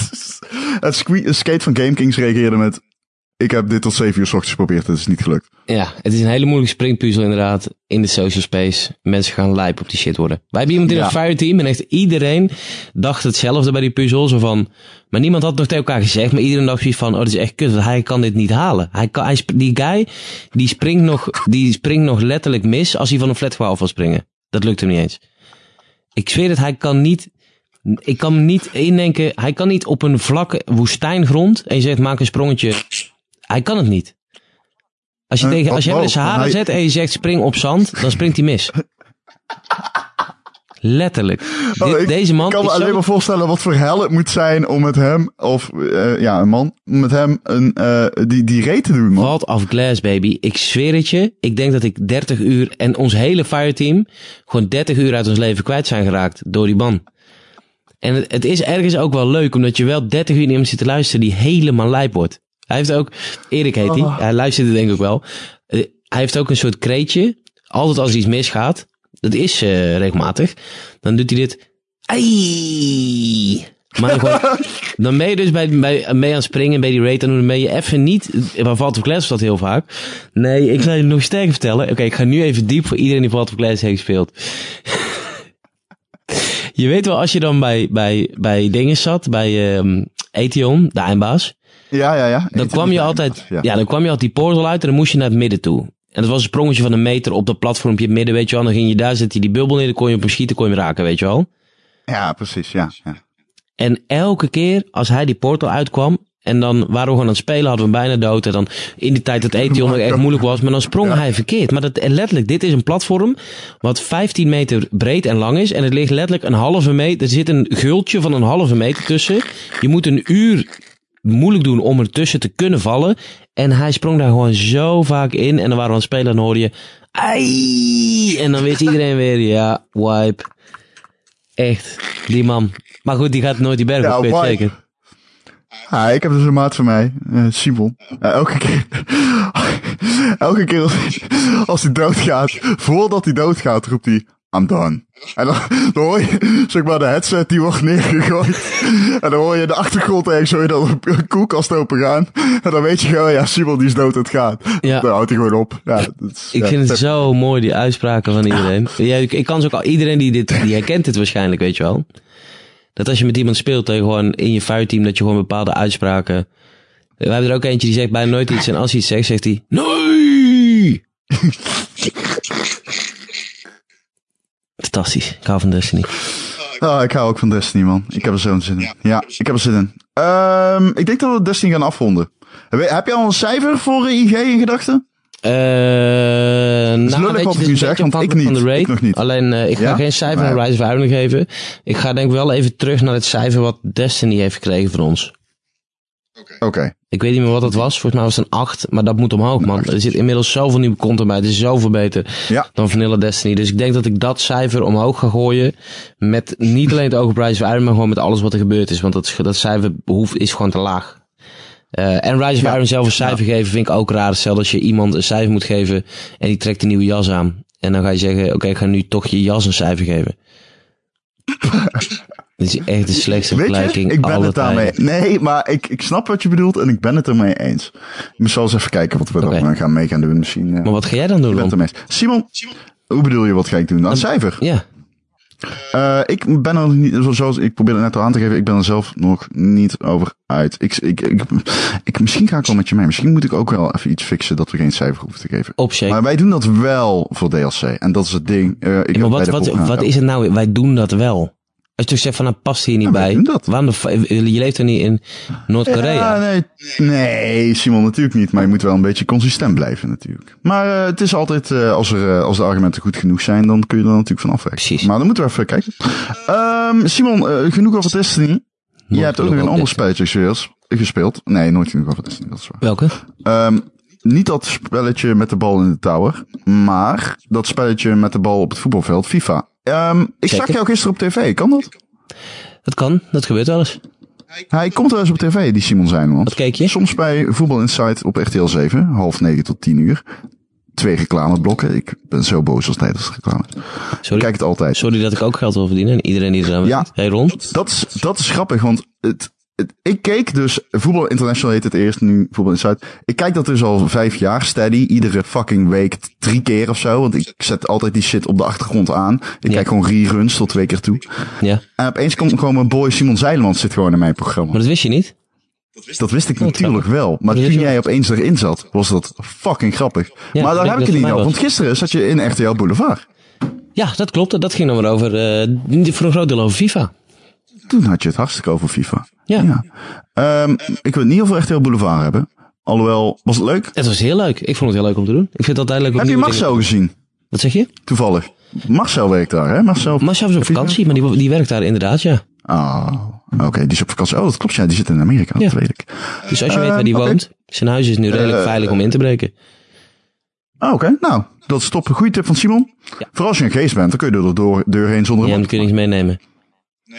was. tweet. het skate van GameKings reageerde met... Ik heb dit tot 7 uur s ochtends geprobeerd, het is niet gelukt. Ja, het is een hele moeilijke springpuzzel inderdaad in de social space. Mensen gaan lijp op die shit worden. Wij hebben iemand in Ja. het fireteam en echt iedereen dacht hetzelfde bij die puzzel. Zo van, maar niemand had het nog tegen elkaar gezegd, maar iedereen dacht zoiets van, oh dat is echt kut, want hij kan dit niet halen. Hij kan, hij, die guy, die springt, nog, die springt nog letterlijk mis als hij van een flatgebouw af wil springen. Dat lukt hem niet eens. Ik zweer het, hij kan niet, ik kan niet indenken, hij kan niet op een vlakke woestijngrond en je zegt maak een sprongetje. Hij kan het niet. Als je, tegen, als je hem in zijn haren hij- zet en je zegt spring op zand, dan springt hij mis. Letterlijk. Oh, Dit- ik deze man kan me alleen zo- maar voorstellen wat voor hel het moet zijn om met hem, of eh, ja, een man, om met hem een, eh, die, die reet te doen, man. Vault of Glass, baby. Ik zweer het je. Ik denk dat ik 30 uur en ons hele fireteam gewoon 30 uur uit ons leven kwijt zijn geraakt door die man. En het, het is ergens ook wel leuk, omdat je wel 30 uur iemand zit te luisteren die helemaal lijp wordt. Hij heeft ook, Erik heet hij, Oh. hij luisterde denk ik wel. Eh, hij heeft ook een soort kreetje. Altijd als er iets misgaat, dat is eh, regelmatig, dan doet hij dit. Ai! Maar gewoon, dan ben je dus bij, bij, mee aan het springen bij die rate. En dan ben je even niet. Waar Valt of Glass dat heel vaak. Nee, ik zal je nog sterker vertellen. Oké, ik ga nu even diep voor iedereen die Valt of Glass heeft gespeeld. je weet wel, als je dan bij, bij, bij dingen zat, bij ehm Etion, de eindbaas. Ja, ja, ja. Dan kwam je altijd, ja. dan kwam je altijd die portal uit en dan moest je naar het midden toe. En dat was een sprongetje van een meter op dat platformpje in het midden, weet je wel. Dan ging je daar, zet je die bubbel neer, dan kon je op hem schieten, kon je hem raken, weet je wel. Ja, precies, ja. ja. En elke keer als hij die portal uitkwam. En dan waren we gewoon aan het spelen, hadden we hem bijna dood. En dan in die tijd dat Etion nog echt moeilijk was. Maar dan sprong hij verkeerd. Maar dat, letterlijk, dit is een platform wat 15 meter breed en lang is. En het ligt letterlijk een halve meter. Er zit een gultje van een halve meter tussen. Je moet een uur moeilijk doen om ertussen te kunnen vallen. En hij sprong daar gewoon zo vaak in. En dan waren we aan het spelen en dan hoorde je... Ai! En dan wist iedereen weer, ja, wipe. Echt, die man. Maar goed, die gaat nooit die berg Ja, op, weet wipe. zeker. Ah, ik heb dus een maat van mij, eh, Simon. Ja, elke keer, elke keer als, als hij doodgaat, voordat hij doodgaat, roept hij, I'm done. En dan, dan hoor je, zeg maar, de headset die wordt neergegooid. En dan hoor je in de achtergrond ergens, hoor je dan een koelkast open gaan. En dan weet je gewoon, ja, Simon die is dood, het gaat. Ja. Dan houdt hij gewoon op. Ja, is, Ik ja, vind het zo mooi, die uitspraken van iedereen. Ja, ik, ik kan ze ook al, iedereen die dit, die herkent dit waarschijnlijk, weet je wel. Dat als je met iemand speelt, dat je gewoon in je fireteam, dat je gewoon bepaalde uitspraken... We hebben er ook eentje die zegt bijna nooit iets. En als hij iets zegt, zegt hij... Nee! Fantastisch. Ik hou van Destiny. Ah, ik hou ook van Destiny, man. Ik heb er zo'n zin in. Ja, ik heb er zin in. Ehm, ik denk dat we Destiny gaan afronden. Heb je, al een cijfer voor eh, IG in gedachten? Eh nou, lullig wat ik nu zeg, want ik niet. Ik nog niet. Alleen, eh, ik ga geen cijfer aan. Rise of Iron geven. Ik ga denk ik wel even terug naar het cijfer wat Destiny heeft gekregen van ons. Oké. Ik weet niet meer wat het was. Volgens mij was het een 8. Maar dat moet omhoog, man. Er zit inmiddels zoveel nieuwe content bij. Het is zoveel beter Ja. dan Vanilla Destiny. Dus ik denk dat ik dat cijfer omhoog ga gooien. Met niet alleen het oog op Rise of Iron, maar gewoon met alles wat er gebeurd is. Want dat, dat cijfer behoeft, is gewoon te laag. Eh, en Rise of Ja. Iron zelf een cijfer geven vind ik ook raar. Stel dat je iemand een cijfer moet geven en die trekt een nieuwe jas aan. En dan ga je zeggen, oké, ik ga nu toch je jas een cijfer geven. Dit is echt de slechtste vergelijking ik ben het daarmee. Nee, maar ik, ik snap wat je bedoelt en ik ben het ermee eens. Ik zo eens even kijken wat we Oké. dan gaan mee gaan doen. Misschien. eh, Maar wat ga jij dan doen, ik ben het Ron? ermee eens. Simon, hoe bedoel je wat ga ik doen? Een cijfer. Ja, Eh, ik ben er niet, zo- zoals ik probeerde net al aan te geven, ik ben er zelf nog niet over uit. Ik, ik, ik, ik, misschien ga ik wel met je mee. Misschien moet ik ook wel even iets fixen dat we geen cijfer hoeven te geven. Maar wij doen dat wel voor DLC. En dat is het ding. Eh, ik Ja, maar wat, wat, wat is het nou? Wij doen dat wel. Als je toch zegt van, nou past hier niet wij bij. dat. Waarom de, fa- je leeft toch niet in Noord-Korea? Ja, nee, nee, Simon, natuurlijk niet. Maar je moet wel een beetje consistent blijven, natuurlijk. Maar eh, het is altijd, eh, als, er, eh, als de argumenten goed genoeg zijn, dan kun je er natuurlijk van afwijken. Precies. Maar dan moeten we even kijken. Ehm, Simon, eh, genoeg over Destiny. Jij hebt ook nog een ander spelletje gespeeld- gespeeld. Nee, nooit genoeg over Destiny, dat is waar. Welke? Ehm, niet dat spelletje met de bal in de tower, maar dat spelletje met de bal op het voetbalveld, FIFA. Ehm, ik zag jou gisteren op tv, kan dat? Dat kan, dat gebeurt wel eens. Hij komt wel eens op tv, die Simon zijn, man. Wat keek je? Soms bij Voetbal Insight op RTL 7, half negen tot tien uur. twee reclameblokken. Ik ben zo boos als tijdens reclame. Sorry, Ik kijk het altijd. sorry dat ik ook geld wil verdienen. En iedereen die er aan Ja. werkt. Hey Ron. Dat is, dat is grappig, want het, ik keek dus, Voetbal International heet het eerst, nu Voetbal in Zuid. Ik kijk dat dus al vijf jaar steady, iedere fucking week drie keer of zo. Want ik zet altijd die shit op de achtergrond aan. Ik Ja. kijk gewoon reruns tot twee keer toe. Ja. En opeens komt gewoon mijn boy Simon Zeilemans zit gewoon in mijn programma. Maar dat wist je niet? Dat wist ik Oh, natuurlijk wel. Maar toen jij opeens erin zat, was dat fucking grappig. Ja, maar daar heb ik het niet over. Want gisteren zat je in RTL Boulevard. Ja, dat klopt. Dat ging dan weer over, eh, voor een groot deel over FIFA. Toen had je het hartstikke over FIFA. Ja. Ja. Ehm, ik wil het niet over RTL Boulevard hebben. Alhoewel, was het leuk? Het was heel leuk. Ik vond het heel leuk om te doen. Ik vind het altijd leuk om Heb je Marcel dingen- gezien? Wat zeg je? Toevallig. Marcel werkt daar, hè? Marcel. Marcel is op vakantie, maar die, die werkt daar inderdaad, ja. Ah, oké. die is op vakantie. Oh, dat klopt. Ja, die zit in Amerika. Ja. Dat weet ik. Dus als je weet waar die Eh, oké. woont, zijn huis is nu redelijk Eh, veilig om in te breken. Ah, oké. Nou, dat is top. Een goede tip van Simon. Ja. Vooral als je een geest bent, dan kun je door de deur heen zonder Ja, dan kun je niks meenemen.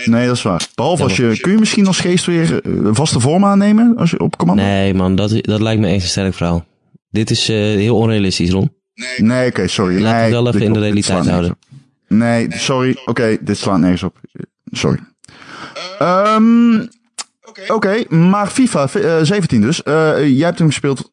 Nee, dat is waar. Behalve als je, kun je misschien als geest weer eh, een vaste vorm aannemen als je op commando? Nee man, dat, dat lijkt me echt een sterk verhaal. Dit is eh, heel onrealistisch, Ron. Nee, oké, sorry. Laten we nee, wel even in de realiteit op. Nee, sorry. Oké, dit slaat nergens op. Sorry. Ehm Oké, maar FIFA eh, 17 dus. Eh, jij hebt hem gespeeld.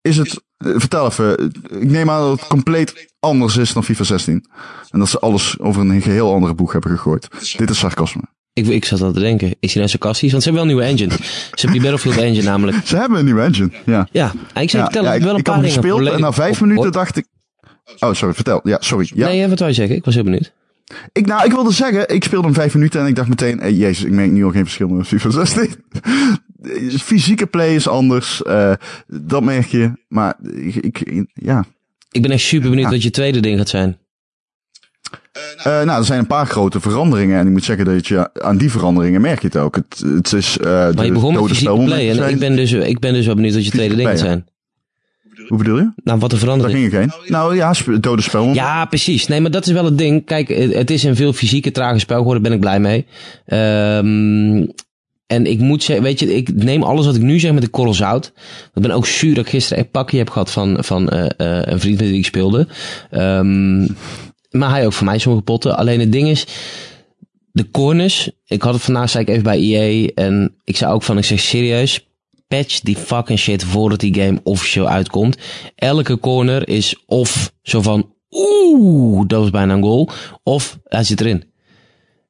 Is het, eh, vertel even. Ik neem aan dat het compleet anders is dan FIFA 16. En dat ze alles over een geheel andere boeg hebben gegooid. Dit is sarcasme. Ik, ik zat al te denken, is hij nou sarcastisch? Want ze hebben wel een nieuwe engine. Ze hebben die Battlefield engine namelijk. Ze hebben een nieuwe engine. Ja. Ja, en ik zei ja, ja, ik, wel een ik paar dingen. gespeeld en na vijf Hoi. minuten dacht ik... Oh, sorry, vertel. Ja, sorry. Ja. Nee, wat wou je zeggen? Ik was heel benieuwd. Ik, nou, ik wilde zeggen, ik speelde hem vijf minuten en ik dacht meteen, hey, jezus, ik merk nu al geen verschil met FIFA 16. Fysieke play is anders, eh, dat merk je. Maar ik, ik- ja. Ik ben echt super benieuwd Ja. wat je tweede ding gaat zijn. Eh, nou, er zijn een paar grote veranderingen en ik moet zeggen dat je aan die veranderingen merk je het ook. Het, het is, eh Maar je begon met fysieke play. En ik ben, dus, ik ben dus wel benieuwd wat je tweede ding gaat zijn. Hoe bedoel je? Nou, wat er Daar veranderd is. ging ik heen. Nou ja, dode spelmomenten. Ja, precies. Nee, maar dat is wel het ding. Kijk, het het is een veel fysieke, trage spel geworden. Daar ben ik blij mee. Ehm, en ik moet zeggen, weet je, ik neem alles wat ik nu zeg met de korrel zout. Ik ben ook zuur dat ik gisteren een pakje heb gehad van, van eh, eh, een vriend met wie ik speelde. Ehm, maar hij ook voor mij sommige potten. Alleen het ding is, de corners. Ik had het vandaag, zei ik even bij EA. En ik zei ook van, ik zeg serieus, patch die fucking shit voordat die game officieel uitkomt. Elke corner is of zo van, oeh, dat was bijna een goal. Of hij zit erin.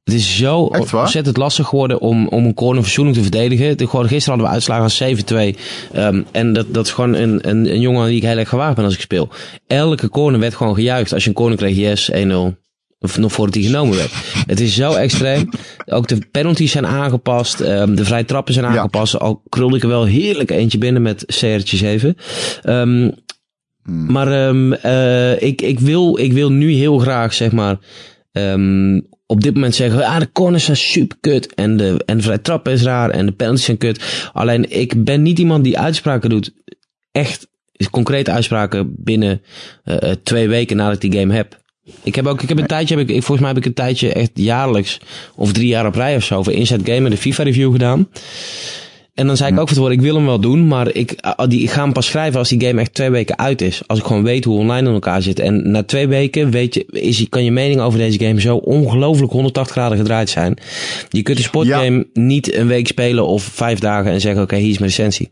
Het is zo ontzettend lastig geworden om, om een corner verzoening te verdedigen. De, gewoon, gisteren hadden we uitslagen van 7-2. Ehm, en dat, dat is gewoon een, een, een jongen wie ik heel erg gewaagd ben als ik speel. Elke corner werd gewoon gejuicht. Als je een corner kreeg, yes, 1-0. Of nog voordat hij genomen werd. Het is zo extreem. Ook de penalties zijn aangepast. ehm, de vrije trappen zijn Ja. aangepast. Al krulde ik er wel heerlijk eentje binnen met CR'tje 7. Ehm, Maar ehm, eh, ik, ik, wil, ik wil nu heel graag, zeg maar, ehm, op dit moment zeggen, ah, de corners zijn super kut en de, en de trap is raar en de penalties zijn kut. Alleen ik ben niet iemand die uitspraken doet, echt concrete uitspraken binnen eh, eh, twee weken nadat ik die game heb. Ik heb ook, ik heb een tijdje, heb ik, volgens mij heb ik een tijdje echt jaarlijks of drie jaar op rij of zo voor Inside de FIFA review gedaan. En dan zei ik ook van tevoren, ik wil hem wel doen, maar ik, ah, die, ik ga hem pas schrijven als die game echt twee weken uit is. Als ik gewoon weet hoe online in elkaar zit. En na twee weken weet je, is, kan je mening over deze game zo ongelooflijk 180 graden gedraaid zijn. Je kunt een sportgame niet een week spelen of vijf dagen en zeggen, oké, hier is mijn recensie.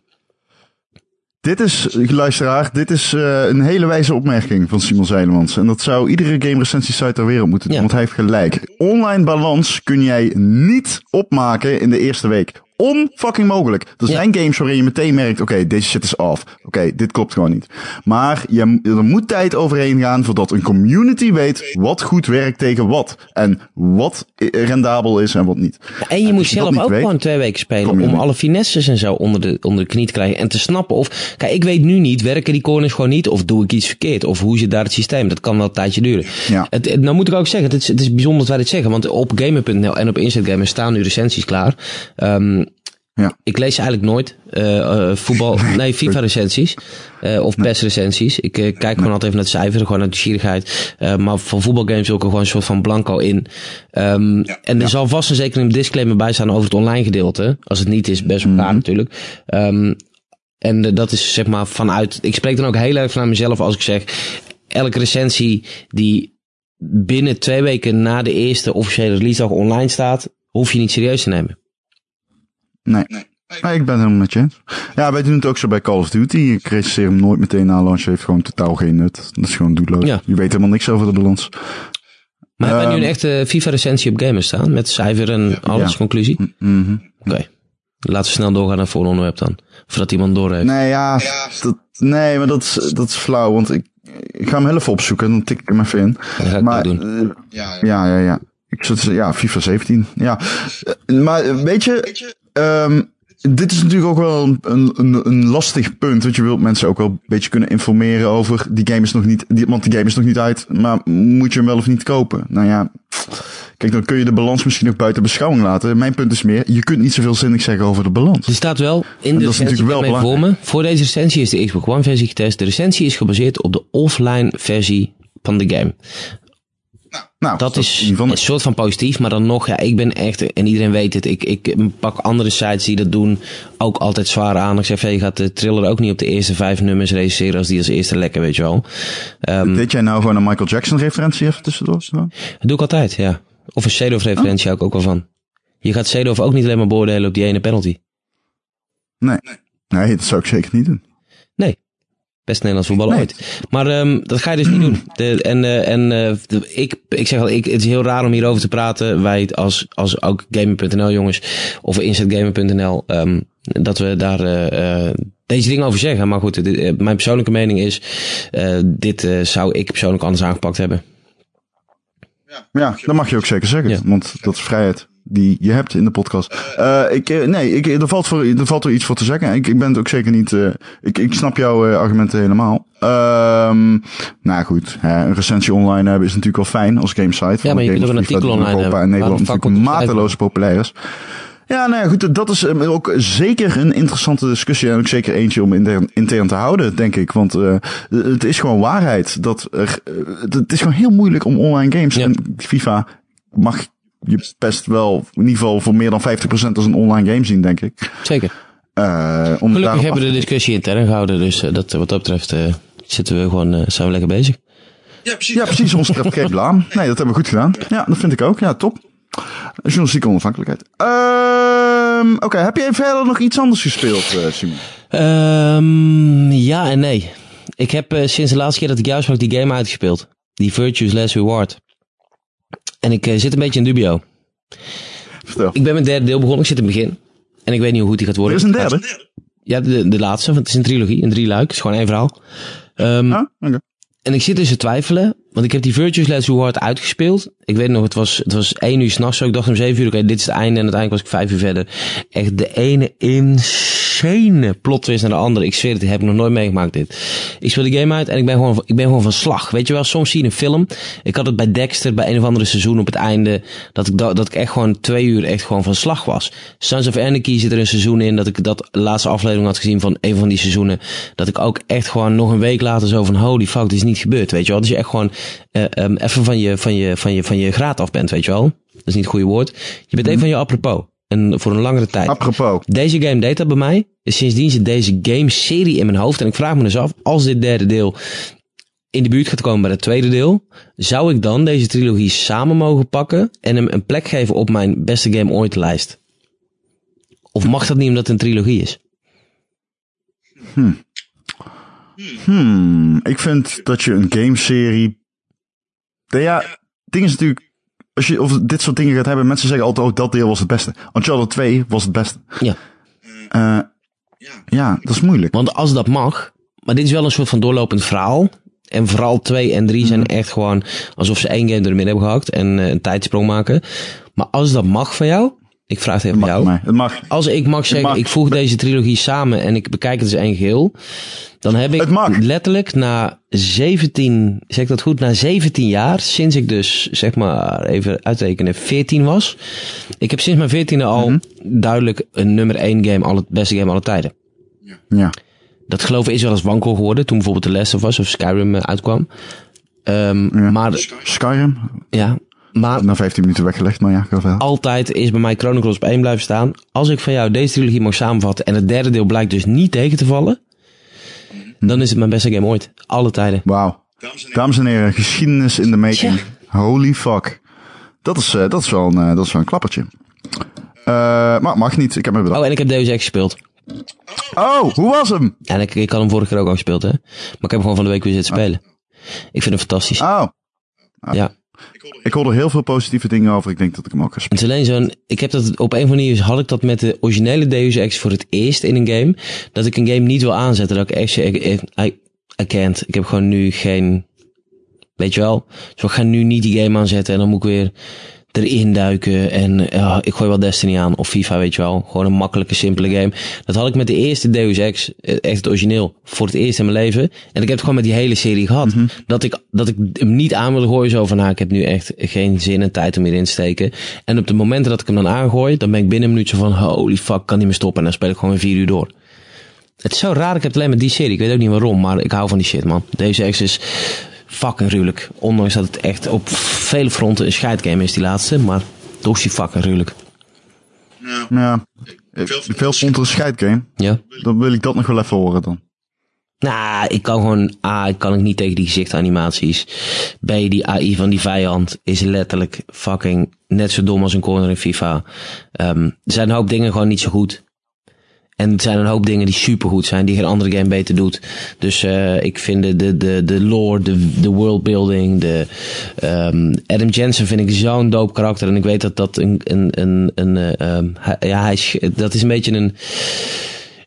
Dit is, luisteraar, dit is eh, een hele wijze opmerking van Simon Zeilemans. En dat zou iedere game recensie site ter wereld moeten doen, Ja. want hij heeft gelijk. Online balans kun jij niet opmaken in de eerste week. Onfucking mogelijk. Er zijn games waarin je meteen merkt, oké, deze shit is off. Oké, dit klopt gewoon niet. Maar je, er moet tijd overheen gaan voordat een community weet wat goed werkt tegen wat. En wat rendabel is en wat niet. En je moet zelf ook weet, gewoon twee weken spelen om alle finesses en zo onder de, onder de knie te krijgen. En te snappen of, kijk, ik weet nu niet, werken die corners gewoon niet? Of doe ik iets verkeerd? Of hoe zit daar het systeem? Dat kan wel een tijdje duren. Ja. Het, het- nou moet ik ook zeggen, het is, het is bijzonder dat wij dit zeggen. Want op gamer.nl en op Gamer staan nu recensies klaar. Ehm, Ja. ik lees eigenlijk nooit. eh, eh, voetbal, nee, FIFA recensies. eh, of PES recensies. Ik kijk gewoon altijd even naar het cijfer, gewoon uit nieuwsgierigheid. Eh, maar van voetbalgames wil ik er gewoon een soort van blanco in. Ehm, en er zal vast en zeker een disclaimer bij staan over het online gedeelte. Als het niet is, best wel raar natuurlijk. Ehm, En dat is zeg maar vanuit. Ik spreek dan ook heel erg vanuit mezelf als ik zeg. Elke recensie die binnen twee weken na de eerste officiële release dag online staat, hoef je niet serieus te nemen. Nee. Nee, ik ben helemaal met je eens. Ja, wij doen het ook zo bij Call of Duty. Ik recenseer hem nooit meteen na launch. heeft gewoon totaal geen nut. Dat is gewoon doelloos. Ja. Je weet helemaal niks over de balans. Maar hebben wij nu Ehm, een echte FIFA-recensie op Gamers staan? Met cijfer en alles, Ja. conclusie? Mhm. Oké. Laten we snel doorgaan naar het volgende onderwerp dan. Voordat iemand door heeft. Nee, ja, dat, nee, maar dat is, dat is flauw. Want ik, ik ga hem heel even opzoeken. Dan tik ik hem even in. Dat ga ik maar, doen. eh, ja, ja, ja. Ik zit, ja, FIFA 17. Ja. Eh, Maar eh, weet je, ehm, dit is natuurlijk ook wel een, een, een, lastig punt. Want je wilt mensen ook wel een beetje kunnen informeren over die game is nog niet, die, want die game is nog niet uit. Maar moet je hem wel of niet kopen? Nou ja, kijk, dan kun je de balans misschien nog buiten beschouwing laten. Mijn punt is meer, je kunt niet zoveel zinnig zeggen over de balans. Er staat wel in de recensie natuurlijk wel mij voor me. Voor deze recensie is de Xbox One versie getest. De recensie is gebaseerd op de offline versie van de game. Nou, Dat is een soort van positief, maar dan nog, ja, ik ben echt, en iedereen weet het, ik, ik pak andere sites die dat doen ook altijd zwaar aan. Ik zeg, je gaat de thriller ook niet op de eerste vijf nummers recenseren als die als eerste lekker, weet je wel. Ehm, Deed jij nou gewoon een Michael Jackson referentie even tussendoor? Dat doe ik altijd, ja. Of een Shadow referentie hou ik ook wel van. Je gaat Shadow ook niet alleen maar beoordelen op die ene penalty. Nee. Nee, dat zou ik zeker niet doen. Nee. Best Nederlands voetbal Nee. ooit. Maar ehm, dat ga je dus niet doen. De, en eh, en eh, de- ik, ik zeg al, ik, het is heel raar om hierover te praten. Wij als, als ook Gamer.nl jongens, of InsetGamer.nl, ehm dat we daar eh, eh, deze dingen over zeggen. Maar goed, dit, mijn persoonlijke mening is, eh, dit eh, zou ik persoonlijk anders aangepakt hebben. Ja, dat mag je ook zeker zeggen. Ja. Want dat is vrijheid die je hebt in de podcast. Eh, ik, eh, nee, ik, er, valt voor, er valt er iets voor te zeggen. Ik, ik ben het ook zeker niet... eh, ik, ik snap jouw argumenten helemaal. Ehm nou goed, hè, een recensie online hebben is natuurlijk wel fijn als gamesite. Ja, maar je kunt ook een artikel online hebben. En Nederland natuurlijk mateloos populair is. Ja, nou ja, goed, dat is ook zeker een interessante discussie. En ook zeker eentje om intern, intern te houden, denk ik. Want eh, het is gewoon waarheid. Dat er, het is gewoon heel moeilijk om online games. Ja. En FIFA mag je best wel, in ieder geval voor meer dan 50% als een online game zien, denk ik. Zeker. Eh, om Gelukkig hebben we de discussie intern gehouden. Dus eh, dat, wat dat betreft eh, zitten we gewoon, eh, zijn we lekker bezig. Ja, precies. Ons treft geen blaam. Nee, dat hebben we goed gedaan. Ja, dat vind ik ook. Ja, top. Journalistieke onafhankelijkheid. Ehm Oké, heb jij verder nog iets anders gespeeld, eh, Simon? Ehm, ja en nee. Ik heb eh, sinds de laatste keer dat ik jou sprak die game uitgespeeld. Die Virtues Less Reward. En ik eh, zit een beetje in dubio. Vertel. Ik ben mijn derde deel begonnen. Ik zit in het begin. En ik weet niet hoe goed die gaat Er worden. is een derde. Ja, de, de laatste. Want het is een trilogie. Een drie luik. Het is gewoon één verhaal. Ehm, Ah, oké. En ik zit dus te twijfelen. Want ik heb die Virtuous Let's Reward uitgespeeld. Ik weet nog, het was, het was één uur s'nachts. Ik dacht om zeven uur, oké, dit is het einde. En uiteindelijk was ik vijf uur verder. Echt de ene insane plot naar de andere. Ik zweer het, heb ik nog nooit meegemaakt dit. Ik speel die game uit en ik ben gewoon, ik ben gewoon van slag. Weet je wel, soms zie je een film. Ik had het bij Dexter, bij een of andere seizoen op het einde. Dat ik, dat, dat ik echt gewoon twee uur echt gewoon van slag was. Sons of Anarchy zit er een seizoen in. Dat ik dat laatste aflevering had gezien van een van die seizoenen. Dat ik ook echt gewoon nog een week later zo van holy fuck, dit is niet gebeurd. Weet je wel, dus je echt gewoon eh, ehm, even van je, van, je, van, je, van je graad af bent, weet je wel. Dat is niet het goede woord. Je bent even van je apropos. En voor een langere tijd. Apropos. Deze game deed dat bij mij. Dus sindsdien zit deze game-serie in mijn hoofd. En ik vraag me dus af, als dit derde deel in de buurt gaat komen bij het tweede deel, zou ik dan deze trilogie samen mogen pakken en hem een plek geven op mijn beste game ooit lijst? Of mag dat niet omdat het een trilogie is? Hmm, ik vind dat je een gameserie... Nou Ja, het ding is natuurlijk... Als je over dit soort dingen gaat hebben, mensen zeggen altijd, oh, dat deel was het beste. Uncharted 2 was het beste. Ja. Eh, ja, dat is moeilijk. Want als dat mag, maar dit is wel een soort van doorlopend verhaal. En vooral 2 en 3 zijn echt gewoon alsof ze één game er midden hebben gehakt en eh, een tijdsprong maken. Maar als dat mag van jou, ik vraag het even Het aan jou. Het mag. Als ik mag zeggen, mag. ik voeg deze trilogie samen en ik bekijk het als één geheel. Dan heb ik Het letterlijk na 17, zeg ik dat goed, na 17 jaar, sinds ik dus, zeg maar, even uitrekenen, 14 was. Ik heb sinds mijn 14e al Mhm. duidelijk een nummer 1 game, alle, beste game alle tijden. Ja. Dat geloven is wel eens wankel geworden toen bijvoorbeeld The Last of Us of Skyrim eh, uitkwam. Ehm, Ja. Maar Skyrim? ja, Maar Na 15 minuten weggelegd, maar ja, ga altijd is bij mij Chronicles op één blijven staan. Als ik van jou deze trilogie mag samenvatten en het derde deel blijkt dus niet tegen te vallen, dan is het mijn beste game ooit. Alle tijden. Wauw. Dames en heren, geschiedenis in de making. Holy fuck. Dat is, eh, dat is, wel, een, eh, dat is wel een klappertje. Eh, maar mag niet, ik heb me bedacht. Oh, en ik heb Deus Ex gespeeld. Oh, hoe was hem? En ik, ik had hem vorige keer ook al gespeeld, hè. Maar ik heb hem gewoon van de week weer zitten spelen. Ik vind hem fantastisch. Oh, Ja. Ik hoorde heel veel positieve dingen over. Ik denk dat ik hem ook ga Het is alleen zo'n, ik heb dat op een of andere manier, had ik dat met de originele Deus Ex voor het eerst in een game, dat ik een game niet wil aanzetten, dat ik echt, I, I can't. Ik heb gewoon nu geen, weet je wel, dus ik ga nu niet die game aanzetten en dan moet ik weer erin duiken en ik gooi wel Destiny aan of FIFA, weet je wel. Gewoon een makkelijke, simpele game. Dat had ik met de eerste Deus Ex, eh, echt het origineel, voor het eerst in mijn leven. En ik heb het gewoon met die hele serie gehad. Dat, ik, dat ik hem niet aan wilde gooien, zo van, nou, ik heb nu echt geen zin en tijd om hierin te steken. En op de momenten dat ik hem dan aangooi, dan ben ik binnen een minuut zo van, holy fuck, kan niet meer stoppen. En dan speel ik gewoon weer vier uur door. Het is zo raar, ik heb het alleen met die serie. Ik weet ook niet waarom, maar ik hou van die shit, man. Deze Ex is fucking gruwelijk. Ondanks dat het echt op vele fronten een scheidgame is, die laatste. Maar toch is die fucking gruwelijk. Ja, Eh, veel het een scheidgame. Ja. Dan wil ik dat nog wel even horen dan. Nou, ik kan gewoon, A, ik kan ik niet tegen die gezichtanimaties. B, die AI van die vijand is letterlijk fucking net zo dom als een corner in FIFA. Ehm, er zijn een hoop dingen gewoon niet zo goed. En er zijn een hoop dingen die supergoed zijn, die geen andere game beter doet. Dus eh, ik vind de, de, de, lore, de, de worldbuilding, de ehm, Adam Jensen vind ik zo'n dope karakter. En ik weet dat dat een, een, een, een eh, ehm, ja, hij dat is een beetje een,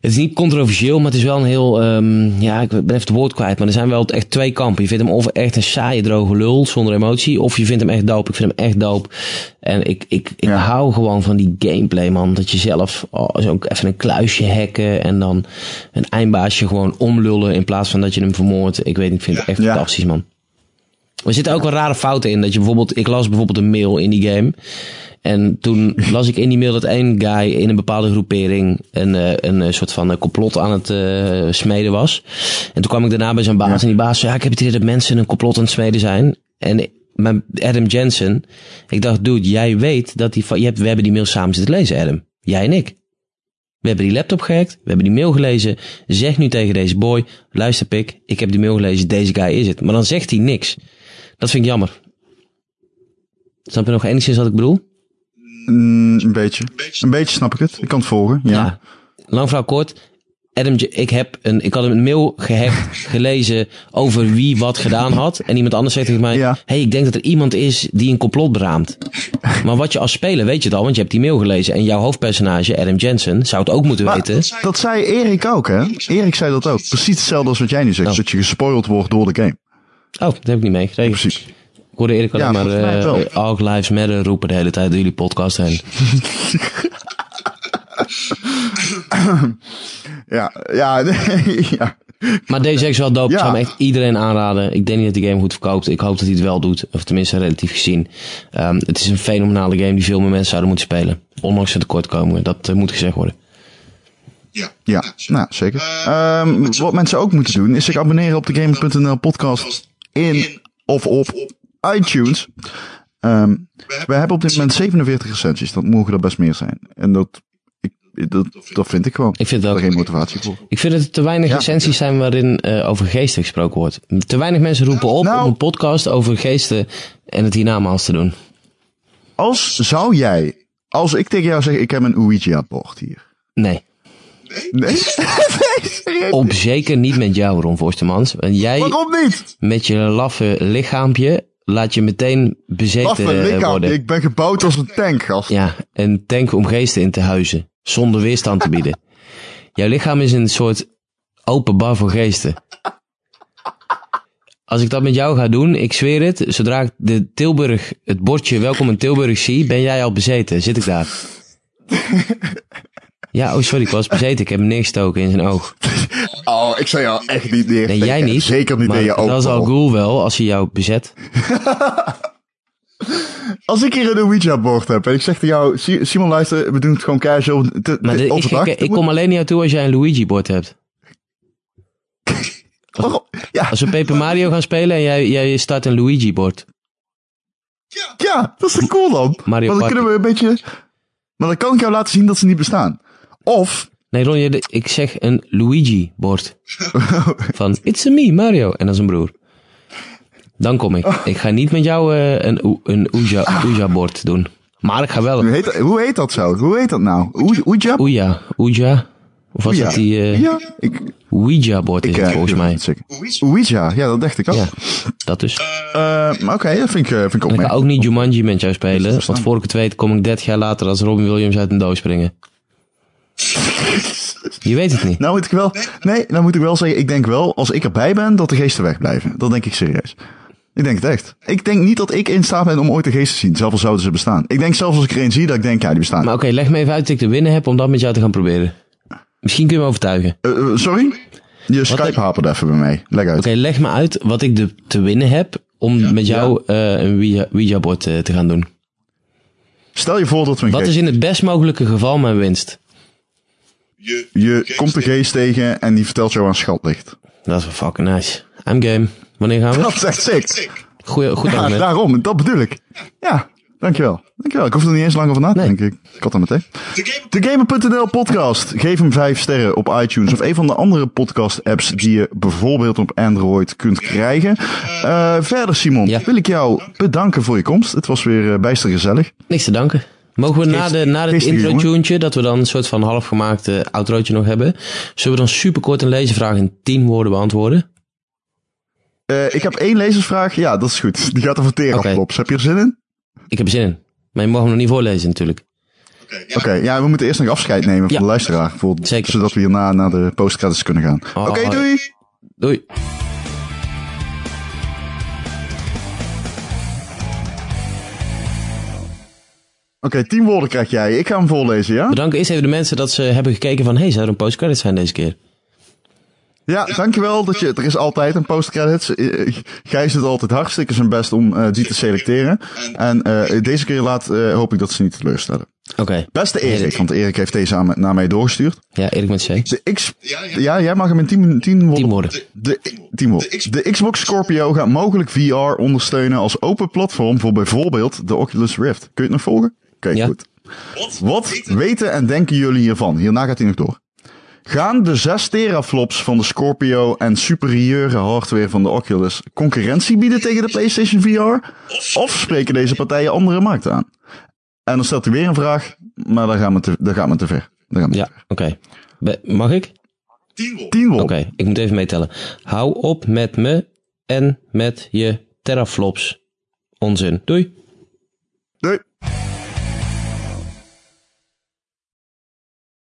het is niet controversieel, maar het is wel een heel, ehm, ja, ik ben even het woord kwijt, maar er zijn wel echt twee kampen. Je vindt hem of echt een saaie droge lul zonder emotie, of je vindt hem echt dope. Ik vind hem echt dope. En ik, ik, ik Ja. hou gewoon van die gameplay, man. Dat je zelf oh, zo even een kluisje hacken en dan een eindbaasje gewoon omlullen in plaats van dat je hem vermoordt. Ik weet niet, ik vind het echt Ja. fantastisch, man. Er zitten ook wel rare fouten in. Dat je bijvoorbeeld, ik las bijvoorbeeld een mail in die game. En toen las ik in die mail dat één guy in een bepaalde groepering een, eh, een, eh, soort van eh, complot aan het smeden was. En toen kwam ik daarna bij zijn baas. Ja. En die baas zei, ja, ik heb het idee dat mensen een complot aan het smeden zijn. En mijn Adam Jensen, ik dacht, dude, jij weet dat die, je hebt, we hebben die mail samen zitten lezen, Adam. Jij en ik. We hebben die laptop gehackt, we hebben die mail gelezen. Zeg nu tegen deze boy, luister pik, ik heb die mail gelezen, deze guy is het. Maar dan zegt hij niks. Dat vind ik jammer. Snap je nog enigszins wat ik bedoel? Mm, een beetje. Een beetje snap ik het. Ik kan het volgen. Ja. Lang verhaal kort. Adam, ik heb een, ik had een mail gehackt, gelezen over wie wat gedaan had. En iemand anders zegt tegen mij, Ja. hey, ik denk dat er iemand is die een complot beraamt. Maar wat je als speler weet je het al, want je hebt die mail gelezen. En jouw hoofdpersonage, Adam Jensen, zou het ook moeten Maar weten. dat zei Erik ook, hè? Erik zei dat ook. Precies hetzelfde als wat jij nu zegt. Oh. Dat je gespoild wordt door de game. Oh, dat heb ik niet meegekregen. Precies. Ik hoorde Erik alleen Ja, maar mij eh wel. All Lives Matter roepen de hele tijd door jullie podcast heen. Ja, ja, nee, ja. Maar deze is wel dope. Ik Ja. zou hem echt iedereen aanraden. Ik denk niet dat de game goed verkoopt. Ik hoop dat hij het wel doet. Of tenminste relatief gezien. Ehm, het is een fenomenale game die veel meer mensen zouden moeten spelen. Ondanks de tekortkomingen. Dat eh, moet gezegd worden. Ja. Ja, nou, zeker. Ehm, wat mensen ook moeten doen, is zich abonneren op de Gamer.nl podcast in of op iTunes. Ehm, we hebben op dit moment 47 recensies. Dat mogen er best meer zijn. En dat, ik, dat, dat vind ik gewoon. Ik vind het Er geen motivatie voor. Ik vind dat er te weinig Ja. recensies zijn waarin eh, over geesten gesproken wordt. Te weinig mensen roepen op Nou. om een podcast over geesten en het hiernamaals te doen. Als zou jij, als ik tegen jou zeg, ik heb een Ouija-bord hier. Nee. Nee? Op zeker niet met jou, Ron Forstemans. Want jij Waarom niet? met je laffe lichaampje laat je meteen bezeten eh, worden. Ik ben gebouwd als een tank, gast. Ja, een tank om geesten in te huizen. Zonder weerstand te bieden. Jouw lichaam is een soort open bar voor geesten. Als ik dat met jou ga doen, ik zweer het, zodra ik de Tilburg, het bordje welkom in Tilburg zie, ben jij al bezeten. Zit ik daar. Ja, oh sorry, ik was bezeten. Ik heb hem neergestoken in zijn oog. Oh, ik zou jou echt niet neer. Nee, jij niet. Zeker niet in je oog. dat is al Ghoul wel, als hij jou bezet. Als ik hier een Ouija-bord heb en ik zeg tegen jou, Si- Simon luister, we doen het gewoon casual. te- Maar te- de, ik, overdag. ik, ik kom alleen naar jou toe als jij een Luigi-bord hebt. Waarom? Ja, Als we Paper Mario gaan spelen en jij, jij start een Luigi-bord. Ja, dat is toch cool dan? Mario maar dan Party. kunnen we een beetje... Maar dan kan ik jou laten zien dat ze niet bestaan. Of... Nee, Ron, je- ik zeg een Luigi-bord. Van, it's a me, Mario. En dat is een broer. Dan kom ik. Ik ga niet met jou eh, een, een Ouija- Ouija-bord doen. Maar ik ga wel Hoe heet, dat- hoe heet dat zo? Hoe heet dat nou? Ouija? Ouija. Ouija. Of was dat die eh Ja, ik... Ouija-bord is ik het volgens mij. het. Ouija, ja, dat dacht ik ook. Ja, dat dus. Maar Oké, dat vind ik, vind ik ook ik ga ook niet Jumanji met jou spelen. Want voor ik het weet kom ik 30 jaar later als Robin Williams uit een doos springen. Je weet het niet. Nou moet ik wel... Nee, nou moet ik wel zeggen, ik denk wel, als ik erbij ben, dat de geesten wegblijven. Dat denk ik serieus. Ik denk het echt. Ik denk niet dat ik in staat ben om ooit de geest te zien, zelfs al zouden ze bestaan. Ik denk zelfs als ik er een zie, dat ik denk, ja, die bestaan. Maar oké, leg me even uit dat ik te winnen heb om dat met jou te gaan proberen. Misschien kun je me overtuigen. Eh, eh, sorry? Je Skype haperde even bij mij. Leg uit. Oké, leg me uit wat ik de, te winnen heb om met jou eh, een Ouija- Ouija-bord eh, te gaan doen. Stel je voor dat we een Wat geest... is in het best mogelijke geval mijn winst? Je komt een geest tegen en die vertelt jou aan schat ligt. Dat is wel fucking nice. I'm game. Wanneer gaan we? Dat is echt sick. Goeie, goed Ja, argument. daarom. Dat bedoel ik. Ja, dankjewel. Dankjewel. Ik hoef er niet eens lang over na te Nee. denken. Ik, ik had dat meteen. TheGamer.nl podcast. Geef hem vijf sterren op iTunes of een van de andere podcast apps die je bijvoorbeeld op Android kunt krijgen. Eh, verder Simon, Ja. wil ik jou bedanken voor je komst. Het was weer eh, bijster gezellig. Niks te danken. Mogen we na, de, na het geestige intro-tuentje, dat we dan een soort van halfgemaakt uh, outrootje nog hebben, zullen we dan superkort een lezenvraag in 10 woorden beantwoorden? Eh, ik heb één lezersvraag. Ja, dat is goed. Die gaat over teraflops. Heb je er zin in? Ik heb er zin in. Maar je mag hem nog niet voorlezen natuurlijk. Oké, ja, we moeten eerst nog afscheid nemen van Ja. de luisteraar. Voor, Zeker. Zodat we hierna naar de postcredits kunnen gaan. Oh, Oké, oh, doei! Doei. Oké, tien woorden krijg jij. Ik ga hem voorlezen, ja? Bedankt eerst even de mensen dat ze hebben gekeken van, hey, zou er een postcredit zijn deze keer? Ja, dankjewel. Dat je, er is altijd een postcredits. Eh, Gijs doet altijd hartstikke zijn best om eh, die te selecteren. En eh, deze keer laat, eh, hoop ik dat ze niet teleurstellen. Oké. Beste Erik, want Erik heeft deze aan, naar mij doorgestuurd. Ja, Erik met C. De X... Ja, jij mag hem in 10 tien woorden. 10 woorden. De, tien woorden. De Xbox Scorpio gaat mogelijk VR ondersteunen als open platform voor bijvoorbeeld de Oculus Rift. Kun je het nog volgen? Oké, Ja. goed. Wat weten en denken jullie hiervan? Hierna gaat hij nog door. Gaan de 6 teraflops van de Scorpio en superieure hardware van de Oculus concurrentie bieden tegen de PlayStation VR? Of spreken deze partijen andere markten aan? En dan stelt hij weer een vraag, maar daar gaan we te, daar gaan we te ver. Daar gaan we Ja, oké. Mag ik? ver. 10 woorden. Oké, ik moet even meetellen. Hou op met me en met je teraflops. Onzin. Doei.